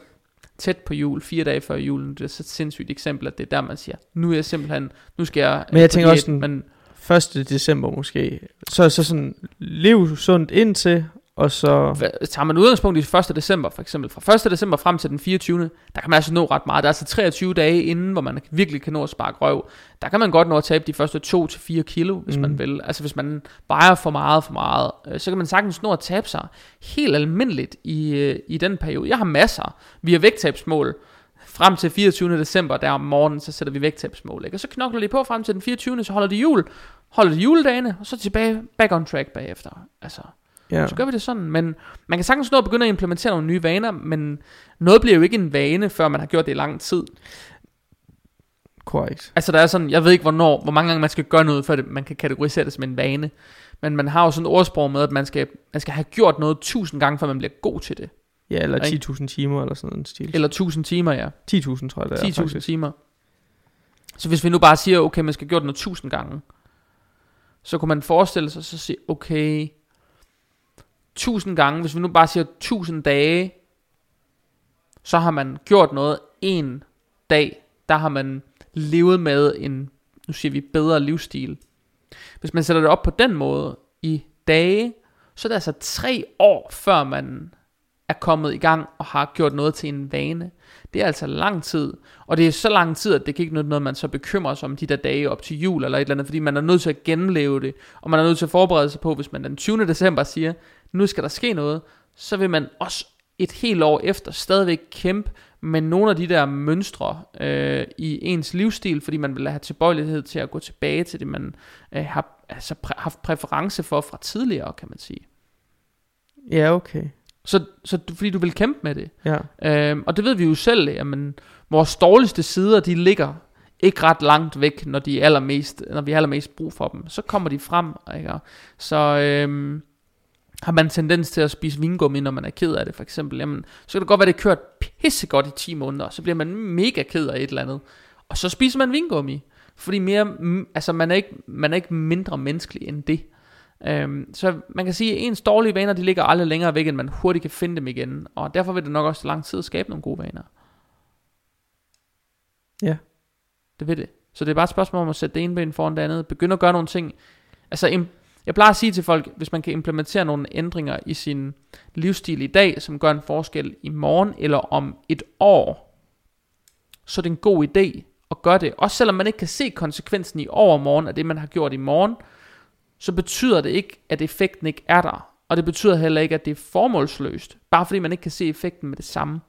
tæt på jul, fire dage før julen, det er så et sindssygt eksempel, at det er der, man siger, nu er jeg simpelthen, nu skal jeg... Men jeg øh, tænker også sådan- men 1. december måske. Så, så sådan, lev sundt indtil, og så... Hva- Tager man udgangspunkt i 1. december for eksempel, fra 1. december frem til den 24. Der kan man altså nå ret meget. Der er altså 23 dage inden, hvor man virkelig kan nå at sparke røv. Der kan man godt nå at tabe de første 2-4 kilo, hvis mm. man vil. Altså hvis man vejer for meget for meget, øh, så kan man sagtens nå at tabe sig helt almindeligt i, øh, i den periode. Jeg har masser. Vi har vægttabsmål. Frem til 24. december, der om morgenen, så sætter vi vægttabsmål. Ikke? Og så knokler de på frem til den 24. Så holder de jul. Holder de juledagene, og så tilbage, back on track bagefter. Altså, Ja. så gør vi det sådan. Men man kan sagtens nå at begynde at implementere nogle nye vaner, men noget bliver jo ikke en vane, før man har gjort det i lang tid. Korrekt. Altså der er sådan, jeg ved ikke hvornår, hvor mange gange man skal gøre noget, før det, man kan kategorisere det som en vane. Men man har jo sådan et ordsprog med, at man skal, man skal have gjort noget tusind gange, før man bliver god til det. Ja, eller Ikke? 10.000 timer eller sådan en stil. Eller tusind timer, ja. 10.000 tror jeg det er 10.000 faktisk. timer. Så hvis vi nu bare siger, okay, man skal have gjort noget tusind gange, så kunne man forestille sig, så sige, okay, 1000 gange, hvis vi nu bare siger 1000 dage, så har man gjort noget en dag, der har man levet med en, nu siger vi, bedre livsstil. Hvis man sætter det op på den måde i dage, så er det altså tre år, før man er kommet i gang og har gjort noget til en vane. Det er altså lang tid. Og det er så lang tid, at det kan ikke nytte noget, man så bekymrer sig om de der dage op til jul eller et eller andet, fordi man er nødt til at genleve det, og man er nødt til at forberede sig på, hvis man den 20. december siger, nu skal der ske noget, så vil man også et helt år efter stadigvæk kæmpe med nogle af de der mønstre øh, i ens livsstil, fordi man vil have tilbøjelighed til at gå tilbage til det, man øh, har altså, præ- haft præference for fra tidligere, kan man sige. Ja, okay. Så, så fordi du vil kæmpe med det. Ja. Øhm, og det ved vi jo selv, jamen, vores dårligste sider, de ligger ikke ret langt væk, når, de er allermest, når vi har allermest brug for dem. Så kommer de frem, ikke? Så øhm, har man tendens til at spise vingummi, når man er ked af det, for eksempel, jamen, så kan det godt være, det er kørt pissegodt i 10 måneder, så bliver man mega ked af et eller andet. Og så spiser man vingummi. Fordi mere, altså man er, ikke, man er ikke mindre menneskelig end det. Øhm, så man kan sige, at ens dårlige vaner, de ligger aldrig længere væk, end man hurtigt kan finde dem igen. Og derfor vil det nok også lang tid at skabe nogle gode vaner. Ja. Det vil det. Så det er bare et spørgsmål om at sætte det ene ben foran det andet. Begynde at gøre nogle ting. Altså, jeg plejer at sige til folk, hvis man kan implementere nogle ændringer i sin livsstil i dag, som gør en forskel i morgen eller om et år, så er det en god idé at gøre det. Også selvom man ikke kan se konsekvensen i overmorgen af det, man har gjort i morgen, så betyder det ikke, at effekten ikke er der. Og det betyder heller ikke, at det er formålsløst, bare fordi man ikke kan se effekten med det samme.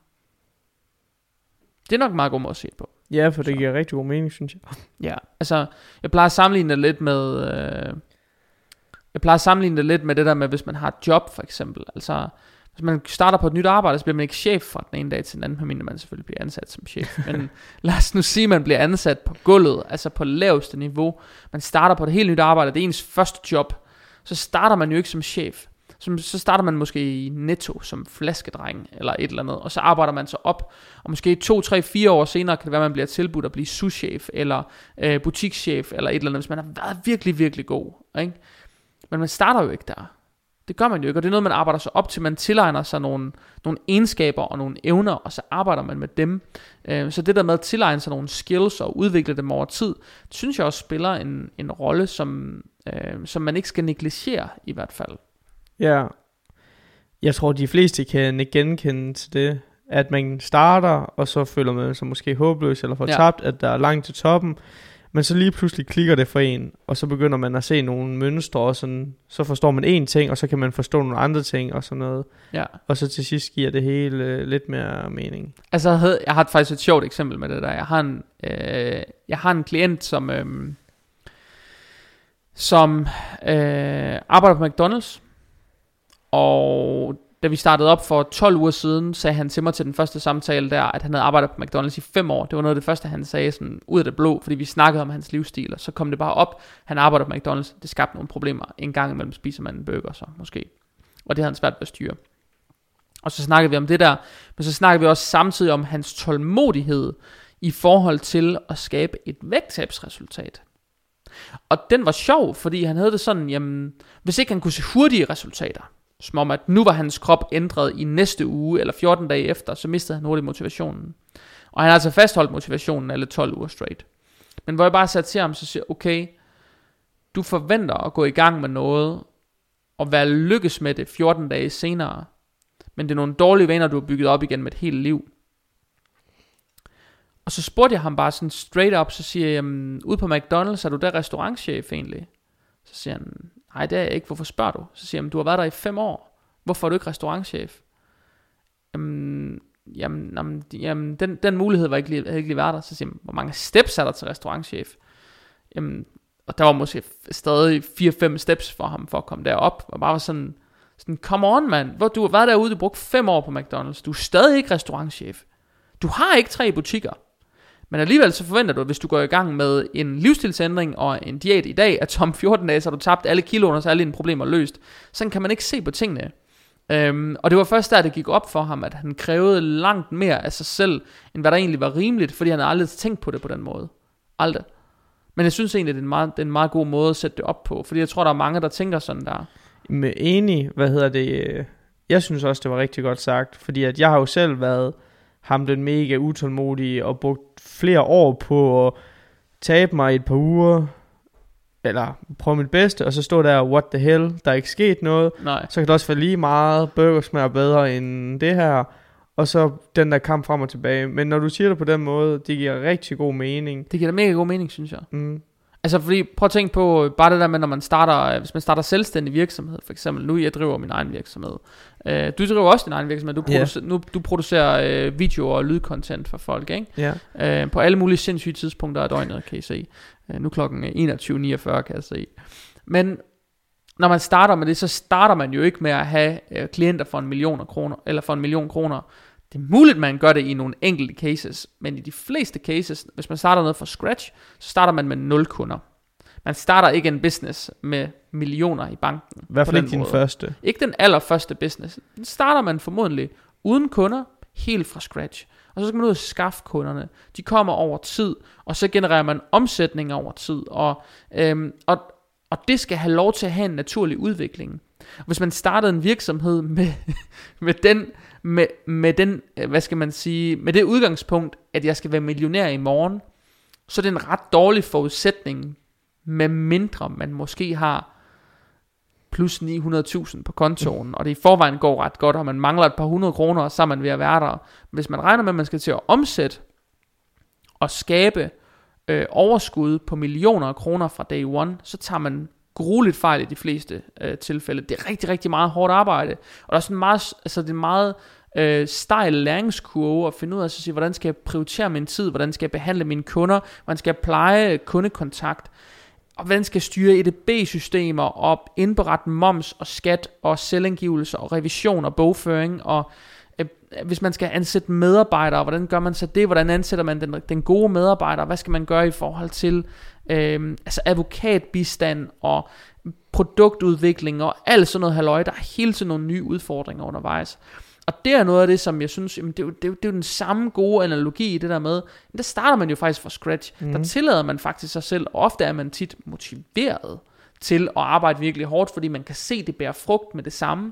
Det er nok en meget god måde at se det på. Ja, for det Så. giver rigtig god mening, synes jeg. Ja, altså, jeg plejer at sammenligne det lidt med, øh, jeg plejer at sammenligne det lidt med det der med, hvis man har et job, for eksempel. Altså, hvis man starter på et nyt arbejde, så bliver man ikke chef fra den ene dag til den anden, medmindre man selvfølgelig bliver ansat som chef. Men lad os nu sige, at man bliver ansat på gulvet, altså på laveste niveau. Man starter på et helt nyt arbejde, det er ens første job. Så starter man jo ikke som chef. Så, så starter man måske i netto som flaskedreng eller et eller andet, og så arbejder man sig op, og måske to, tre, fire år senere kan det være, at man bliver tilbudt at blive souschef, eller øh, butikschef, eller et eller andet, hvis man har været virkelig, virkelig god. Ikke? Men man starter jo ikke der. Det gør man jo ikke, og det er noget, man arbejder sig op til. Man tilegner sig nogle, nogle egenskaber og nogle evner, og så arbejder man med dem. Øh, så det der med at tilegne sig nogle skills og udvikle dem over tid, synes jeg også spiller en, en rolle, som, øh, som man ikke skal negligere i hvert fald. Ja. Jeg tror, de fleste kan genkende til det, at man starter, og så føler man sig måske håbløs eller fortabt, ja. at der er langt til toppen. Men så lige pludselig klikker det for en, og så begynder man at se nogle mønstre, og sådan, så forstår man én ting, og så kan man forstå nogle andre ting, og sådan noget. Ja. Og så til sidst giver det hele øh, lidt mere mening. Altså, jeg, havde, jeg har faktisk et sjovt eksempel med det der. Jeg har en, øh, jeg har en klient, som, øh, som øh, arbejder på McDonald's. Og da vi startede op for 12 uger siden, sagde han til mig til den første samtale der, at han havde arbejdet på McDonald's i 5 år. Det var noget af det første, han sagde sådan ud af det blå, fordi vi snakkede om hans livsstil, og så kom det bare op. Han arbejder på McDonald's. Det skabte nogle problemer. En gang imellem spiser man en burger så, måske. Og det havde han svært ved at styre. Og så snakkede vi om det der, men så snakkede vi også samtidig om hans tålmodighed i forhold til at skabe et vægttabsresultat. Og den var sjov, fordi han havde det sådan, jamen, hvis ikke han kunne se hurtige resultater, som om at nu var hans krop ændret i næste uge eller 14 dage efter, så mistede han hurtigt motivationen. Og han har altså fastholdt motivationen alle 12 uger straight. Men hvor jeg bare satte til ham, så siger okay, du forventer at gå i gang med noget, og være lykkes med det 14 dage senere, men det er nogle dårlige vaner, du har bygget op igen med et helt liv. Og så spurgte jeg ham bare sådan straight up, så siger jeg, jamen, ude på McDonald's, er du der restaurantchef egentlig? Så siger han, nej det er jeg ikke, hvorfor spørger du? Så siger jeg, du har været der i fem år, hvorfor er du ikke restaurantchef? Jamen, jamen, jamen, jamen den, den mulighed var ikke lige, havde ikke lige været der. Så siger jeg, hvor mange steps er der til restaurantchef? Jamen, og der var måske stadig 4-5 steps for ham for at komme derop, og bare var sådan, sådan, come on mand, hvor du har været derude, du brugte 5 år på McDonald's, du er stadig ikke restaurantchef. Du har ikke tre butikker. Men alligevel så forventer du, at hvis du går i gang med en livsstilsændring og en diæt i dag, at om 14 dage, så har du tabt alle kiloene, og så er alle dine problemer løst. Sådan kan man ikke se på tingene. Øhm, og det var først der, det gik op for ham, at han krævede langt mere af sig selv, end hvad der egentlig var rimeligt, fordi han havde aldrig tænkt på det på den måde. Aldrig. Men jeg synes egentlig, det er en meget, det er en meget god måde at sætte det op på, fordi jeg tror, der er mange, der tænker sådan der. Med enig, hvad hedder det, øh, jeg synes også, det var rigtig godt sagt, fordi at jeg har jo selv været ham den mega utålmodige og brugt flere år på at tabe mig et par uger, eller prøve mit bedste, og så stå der, what the hell, der er ikke sket noget, Nej. så kan det også være lige meget, burger smager bedre end det her, og så den der kamp frem og tilbage. Men når du siger det på den måde, det giver rigtig god mening. Det giver da mega god mening, synes jeg. Mm. Altså fordi, prøv at tænke på, øh, bare det der med, når man starter, øh, hvis man starter selvstændig virksomhed, for eksempel, nu jeg driver min egen virksomhed. Øh, du driver også din egen virksomhed, du, Ja. producer, nu, du producerer øh, video- og lydcontent for folk, ikke? Ja. Øh, på alle mulige sindssyge tidspunkter af døgnet, kan I se. Øh, nu klokken 21.49, kan jeg se. Men når man starter med det, så starter man jo ikke med at have øh, klienter for en million kroner, eller for en million kroner. Det er muligt, man gør det i nogle enkelte cases, men i de fleste cases, hvis man starter noget fra scratch, så starter man med 0 kunder. Man starter ikke en business med millioner i banken. Fald den ikke din måde. første. Ikke den allerførste business. Den starter man formodentlig uden kunder, helt fra scratch. Og så skal man ud og skaffe kunderne. De kommer over tid, og så genererer man omsætning over tid. Og, øhm, og, Og det skal have lov til at have en naturlig udvikling. Hvis man startede en virksomhed med, med den, med, med den, øh, hvad skal man sige, med det udgangspunkt, at jeg skal være millionær i morgen, så er det en ret dårlig forudsætning, med mindre man måske har plus 900.000 på kontoen, og det i forvejen går ret godt, og man mangler et par hundrede kroner, og så er man ved at være der. Hvis man regner med, at man skal til at omsætte og skabe øh, overskud på millioner af kroner fra day one, så tager man grueligt fejl i de fleste øh, tilfælde. Det er rigtig, rigtig meget hårdt arbejde, og der er sådan meget, altså det er meget øh, stejl læringskurve at finde ud af, at sige, hvordan skal jeg prioritere min tid, hvordan skal jeg behandle mine kunder, hvordan skal jeg pleje kundekontakt, og hvordan skal jeg styre EDB-systemer og indberette moms og skat og selvangivelse og revision og bogføring og øh, hvis man skal ansætte medarbejdere, hvordan gør man så det? Hvordan ansætter man den, den gode medarbejder? Hvad skal man gøre i forhold til øh, altså advokatbistand og produktudvikling og alt sådan noget halløj? Der er hele tiden nogle nye udfordringer undervejs. Og det er noget af det, som jeg synes, jamen det, er jo, det, er jo, det er jo den samme gode analogi i det der med, men der starter man jo faktisk fra scratch. Mm. Der tillader man faktisk sig selv, og ofte er man tit motiveret til at arbejde virkelig hårdt, fordi man kan se, det bærer frugt med det samme.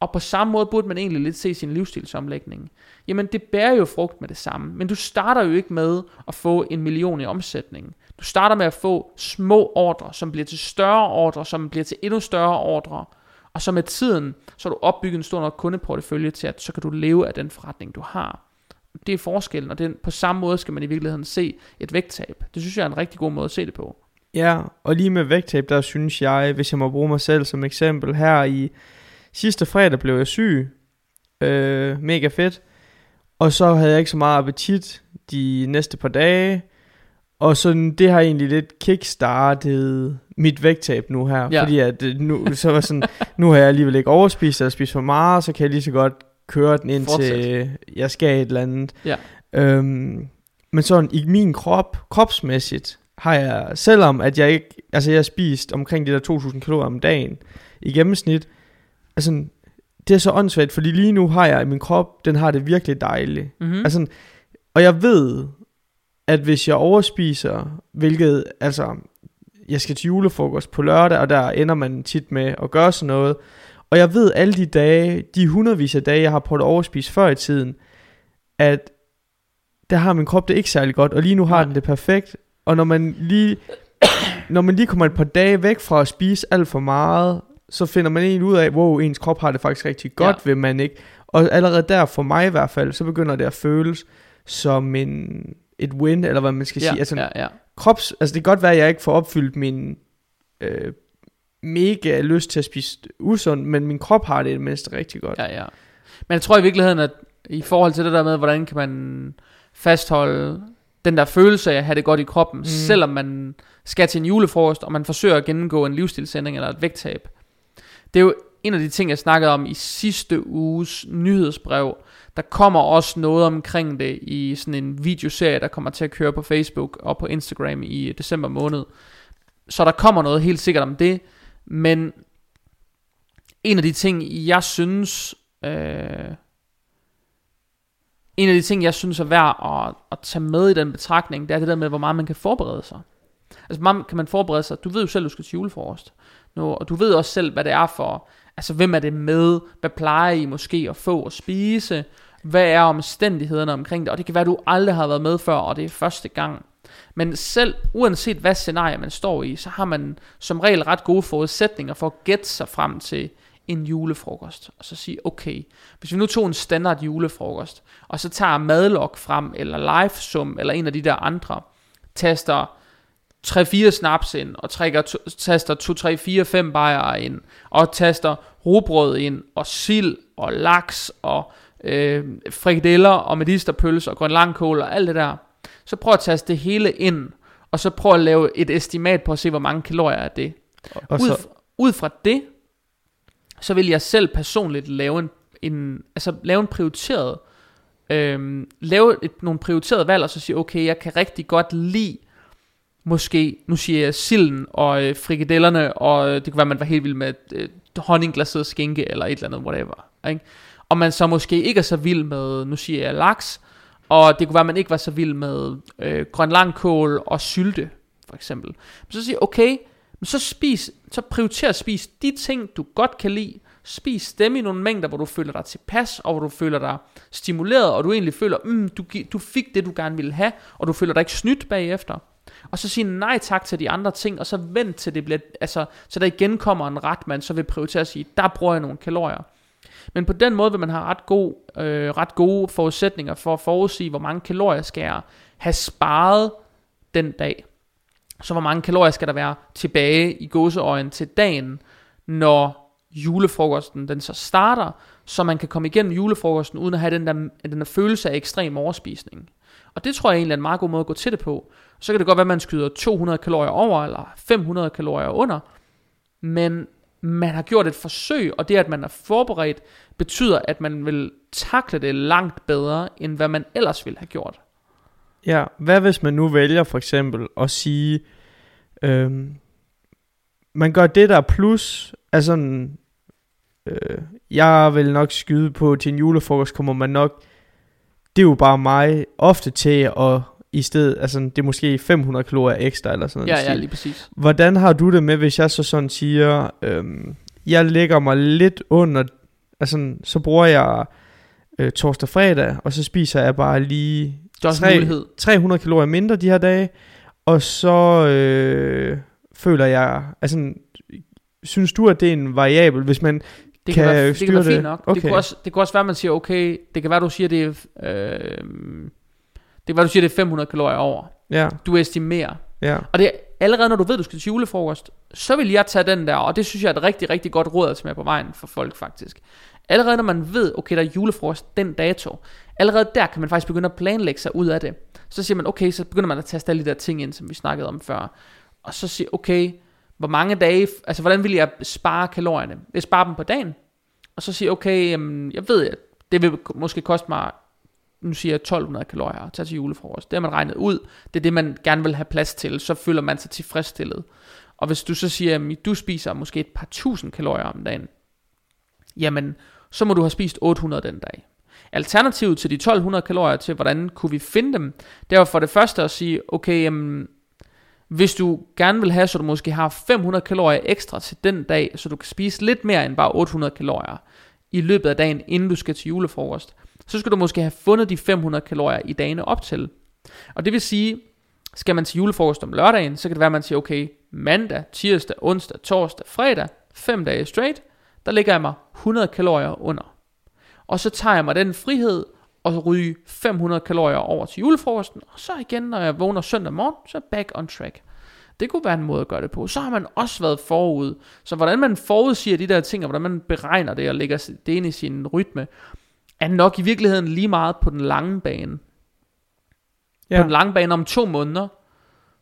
Og på samme måde burde man egentlig lidt se sin livsstilsomlægning. Jamen det bærer jo frugt med det samme, men du starter jo ikke med at få en million i omsætning. Du starter med at få små ordre, som bliver til større ordre, som bliver til endnu større ordre. Og så med tiden, så har du opbygget en stor nok kundeportefølje til, at så kan du leve af den forretning, du har. Det er forskellen, og den, på samme måde skal man i virkeligheden se et vægttab. Det synes jeg er en rigtig god måde at se det på. Ja, og lige med vægttab, der synes jeg, hvis jeg må bruge mig selv som eksempel, her i sidste fredag blev jeg syg. Øh, mega fedt. Og så havde jeg ikke så meget appetit de næste par dage. Og sådan, det har egentlig lidt kickstartet mit vægttab nu her. Ja. Fordi at øh, nu, så var sådan, nu har jeg alligevel ikke overspist eller spist for meget, så kan jeg lige så godt køre den ind til jeg skal et eller andet. Ja. Øhm, men sådan i min krop, kropsmæssigt, har jeg, selvom at jeg ikke, altså jeg har spist omkring de der 2.000 kalorier om dagen i gennemsnit, altså det er så åndssvagt, fordi lige nu har jeg i min krop, den har det virkelig dejligt. Mm-hmm. Altså, og jeg ved, at hvis jeg overspiser, hvilket, altså, jeg skal til julefrokost på lørdag, og der ender man tit med at gøre sådan noget, og jeg ved alle de dage, de hundredvis af dage, jeg har prøvet at overspise før i tiden, at der har min krop det ikke særlig godt, og lige nu har den det perfekt, og når man lige, når man lige kommer et par dage væk fra at spise alt for meget, så finder man egentlig ud af, wow, ens krop har det faktisk rigtig godt, ja. vil man ikke. Og allerede der, for mig i hvert fald, så begynder det at føles som en, et win, eller hvad man skal ja, sige. Altså, ja, ja. krops, altså det kan godt være, at jeg ikke får opfyldt min øh, mega lyst til at spise usund, men min krop har det i det mindste rigtig godt. Ja, ja. Men jeg tror i virkeligheden, at i forhold til det der med, hvordan kan man fastholde den der følelse af at have det godt i kroppen, mm. selvom man skal til en julefrokost, og man forsøger at gennemgå en livsstilsændring eller et vægttab. Det er jo en af de ting, jeg snakkede om i sidste uges nyhedsbrev. Der kommer også noget omkring det i sådan en videoserie, der kommer til at køre på Facebook og på Instagram i øh, december måned. Så der kommer noget helt sikkert om det, men en af de ting, jeg synes, øh, en af de ting, jeg synes er værd at, at tage med i den betragtning, det er det der med, hvor meget man kan forberede sig. Altså, hvor meget kan man forberede sig? Du ved jo selv, du skal til juleforrest. Nu, og du ved også selv, hvad det er for, altså hvem er det med, hvad plejer I måske at få at spise, hvad er omstændighederne omkring det, og det kan være, at du aldrig har været med før, og det er første gang. Men selv uanset hvad scenarie man står i, så har man som regel ret gode forudsætninger for at gætte sig frem til en julefrokost. Og så sige, okay, hvis vi nu tog en standard julefrokost, og så tager madlok frem, eller livesum, eller en af de der andre, taster 3-4 snaps ind, og trækker to, taster 2, 3, 4, 5 bajere ind, og taster rugbrød ind, og sild, og laks, og øh, frikadeller, og medisterpølse, og grønlangkål, og alt det der. Så prøv at taste det hele ind, og så prøv at lave et estimat på at se, hvor mange kalorier er det. Og Ud, så, ud fra det, så vil jeg selv personligt lave en, en, altså lave en prioriteret, øhm, lave et, nogle prioriterede valg, og så sige, okay, jeg kan rigtig godt lide, måske, nu siger jeg silden og øh, frikadellerne, og øh, det kan være, man var helt vild med øh, honningglaseret skinke, eller et eller andet, whatever. Ikke? Og man så måske ikke er så vild med, nu siger jeg laks, og det kunne være, at man ikke var så vild med øh, grønlangkål og sylte, for eksempel. Men så siger okay, men så spis, så prioriter at spise de ting, du godt kan lide. Spis dem i nogle mængder, hvor du føler dig tilpas, og hvor du føler dig stimuleret, og du egentlig føler, mm, du, du fik det, du gerne ville have, og du føler dig ikke snydt bagefter. Og så sige nej tak til de andre ting, og så vent til det bliver, altså, så der igen kommer en ret, man så vil prioritere at sige, der bruger jeg nogle kalorier. Men på den måde vil man have ret, god, øh, ret gode forudsætninger for at forudsige, hvor mange kalorier skal jeg have sparet den dag. Så hvor mange kalorier skal der være tilbage i gåseøjen til dagen, når julefrokosten den så starter, så man kan komme igennem julefrokosten uden at have den der, den der følelse af ekstrem overspisning. Og det tror jeg egentlig er en meget god måde at gå til det på. Så kan det godt være, at man skyder 200 kalorier over, eller 500 kalorier under, men man har gjort et forsøg, og det at man er forberedt, betyder, at man vil takle det langt bedre, end hvad man ellers ville have gjort. Ja, hvad hvis man nu vælger for eksempel at sige, øhm, man gør det der plus, altså sådan, øh, jeg vil nok skyde på til en julefrokost, kommer man nok, det er jo bare mig ofte til at i stedet, altså det er måske 500 kalorier ekstra eller sådan Ja, noget. ja, stil. lige præcis. Hvordan har du det med, hvis jeg så sådan siger, øhm, jeg lægger mig lidt under, altså så bruger jeg øh, torsdag fredag, og så spiser jeg bare lige Det er også Tre- en mulighed. 300 kalorier mindre de her dage, og så øh, føler jeg, altså synes du, at det er en variabel, hvis man, Det Kan kan, være, jeg det kan styre være fint nok. Okay. Det, kunne også, det kunne også være, at man siger, okay, det kan være, du siger, det er, øh, det være, du siger, det er 500 kalorier over. ja, Du estimerer. ja, Og det er allerede, når du ved, du skal til julefrokost, så vil jeg tage den der, og det synes jeg er et rigtig, rigtig godt råd at tage med på vejen for folk faktisk. Allerede når man ved, okay, der er julefrokost den dato, allerede der kan man faktisk begynde at planlægge sig ud af det. Så siger man, okay, så begynder man at taste alle de der ting ind, som vi snakkede om før. Og så siger, okay, hvor mange dage, altså hvordan vil jeg spare kalorierne? Jeg sparer dem på dagen. Og så siger okay, jamen, jeg ved, at det vil måske koste mig, nu siger jeg 1200 kalorier at tage til julefrokost. Det har man regnet ud. Det er det, man gerne vil have plads til. Så føler man sig tilfredsstillet. Og hvis du så siger, at du spiser måske et par tusind kalorier om dagen, jamen, så må du have spist 800 den dag. Alternativet til de 1200 kalorier til, hvordan kunne vi finde dem, det var for det første at sige, okay, jamen, hvis du gerne vil have, så du måske har 500 kalorier ekstra til den dag, så du kan spise lidt mere end bare 800 kalorier i løbet af dagen, inden du skal til julefrokost, så skal du måske have fundet de 500 kalorier i dagene op til. Og det vil sige, skal man til julefrokost om lørdagen, så kan det være, at man siger, okay, mandag, tirsdag, onsdag, torsdag, fredag, 5 dage straight, der ligger jeg mig 100 kalorier under. Og så tager jeg mig den frihed og ryge 500 kalorier over til julefrokosten, og så igen, når jeg vågner søndag morgen, så back on track. Det kunne være en måde at gøre det på. Så har man også været forud. Så hvordan man forudsiger de der ting, og hvordan man beregner det og lægger det ind i sin rytme, er nok i virkeligheden lige meget på den lange bane. Ja. På den lange bane om to måneder,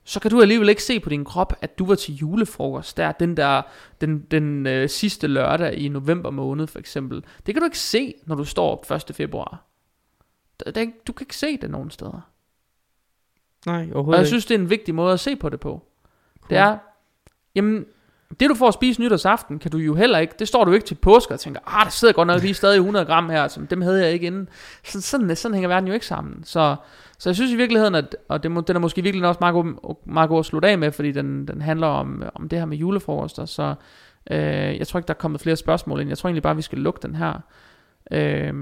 så kan du alligevel ikke se på din krop, at du var til julefrokost der, den der, den, den øh, sidste lørdag i november måned for eksempel. Det kan du ikke se, når du står op 1. februar. Det, du kan ikke se det nogen steder. nej, Og overhovedet jeg ikke. synes, det er en vigtig måde at se på det på. Det er, jamen, det du får at spise nytårsaften, kan du jo heller ikke, det står du ikke til påske og tænker, ah, der sidder godt nok lige stadig 100 gram her, som dem havde jeg ikke inden. Så, sådan, sådan hænger verden jo ikke sammen. Så, så jeg synes i virkeligheden, at, og det, må- den er måske virkelig også meget god, meget god at slutte af med, fordi den, den handler om, om det her med julefrokoster, så øh, jeg tror ikke, der er kommet flere spørgsmål ind. Jeg tror egentlig bare, vi skal lukke den her. Øh,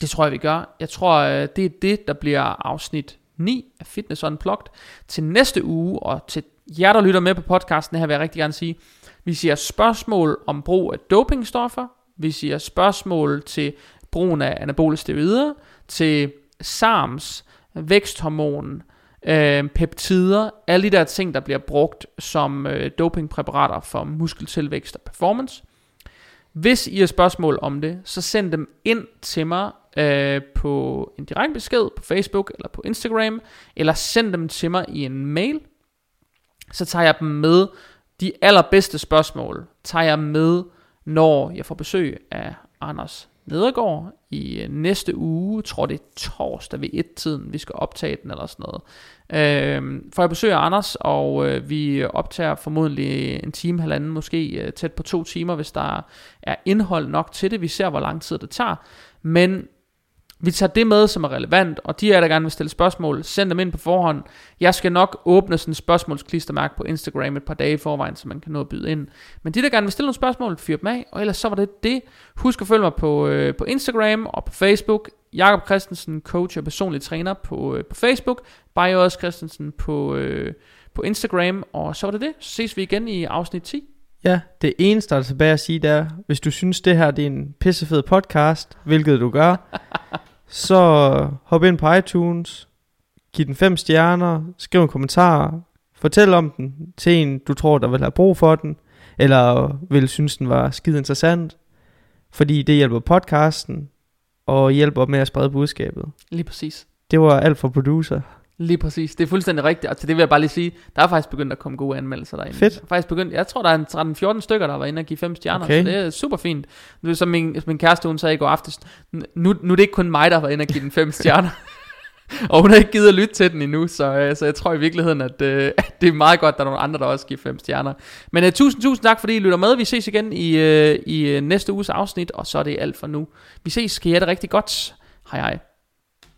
det tror jeg, vi gør. Jeg tror, øh, det er det, der bliver afsnit 9 af Fitness Unplugged. Til næste uge, og til jer, der lytter med på podcasten her, vil jeg rigtig gerne sige, vi siger spørgsmål om brug af dopingstoffer. Vi siger spørgsmål til brugen af anabole steroider, til SARMs, væksthormon, øh, peptider, alle de der ting, der bliver brugt som øh, dopingpræparater for muskeltilvækst og performance. Hvis I har spørgsmål om det, så send dem ind til mig øh, på en direkte besked på Facebook eller på Instagram, eller send dem til mig i en mail. Så tager jeg dem med. De allerbedste spørgsmål tager jeg med, når jeg får besøg af Anders Nedergaard i øh, næste uge. Tror det er torsdag ved et-tiden, vi skal optage den eller sådan noget. Øh, får jeg besøg af Anders, og øh, vi optager formodentlig en time, halvanden, måske øh, tæt på to timer, hvis der er indhold nok til det. Vi ser, hvor lang tid det tager. Men vi tager det med, som er relevant, og de er der gerne vil stille spørgsmål, send dem ind på forhånd. Jeg skal nok åbne sådan en spørgsmålsklistermærke på Instagram et par dage i forvejen, så man kan nå at byde ind. Men de, der gerne vil stille nogle spørgsmål, fyr dem af, og ellers så var det det. Husk at følge mig på, øh, på Instagram og på Facebook. Jakob Christensen, coach og personlig træner på, øh, på Facebook. Bajos Christensen på, øh, på Instagram. Og så var det det. Så ses vi igen i afsnit 10. Ja, det eneste, der er tilbage at sige, det er, hvis du synes, det her det er en pissefed podcast, hvilket du gør, så hop ind på iTunes, giv den fem stjerner, skriv en kommentar, fortæl om den til en, du tror, der vil have brug for den, eller vil synes, den var skide interessant, fordi det hjælper podcasten, og hjælper med at sprede budskabet. Lige præcis. Det var alt for producer. Lige præcis. Det er fuldstændig rigtigt. Og til det vil jeg bare lige sige, der er faktisk begyndt at komme gode anmeldelser derinde. Fedt. Der er faktisk begyndt, jeg tror, der er en 13-14 stykker, der var inde og give 5 stjerner. Okay. Så det er super fint. Som min, min kæreste, hun sagde i går aftes, nu, nu er det ikke kun mig, der været inde og give den 5 stjerner. og hun har ikke givet at lytte til den endnu, så, øh, så jeg tror i virkeligheden, at, øh, at det er meget godt, at der er nogle andre, der også giver 5 stjerner. Men uh, tusind, tusind tak, fordi I lytter med. Vi ses igen i, uh, i uh, næste uges afsnit, og så er det alt for nu. Vi ses. Skal I have det rigtig godt. Hej hej.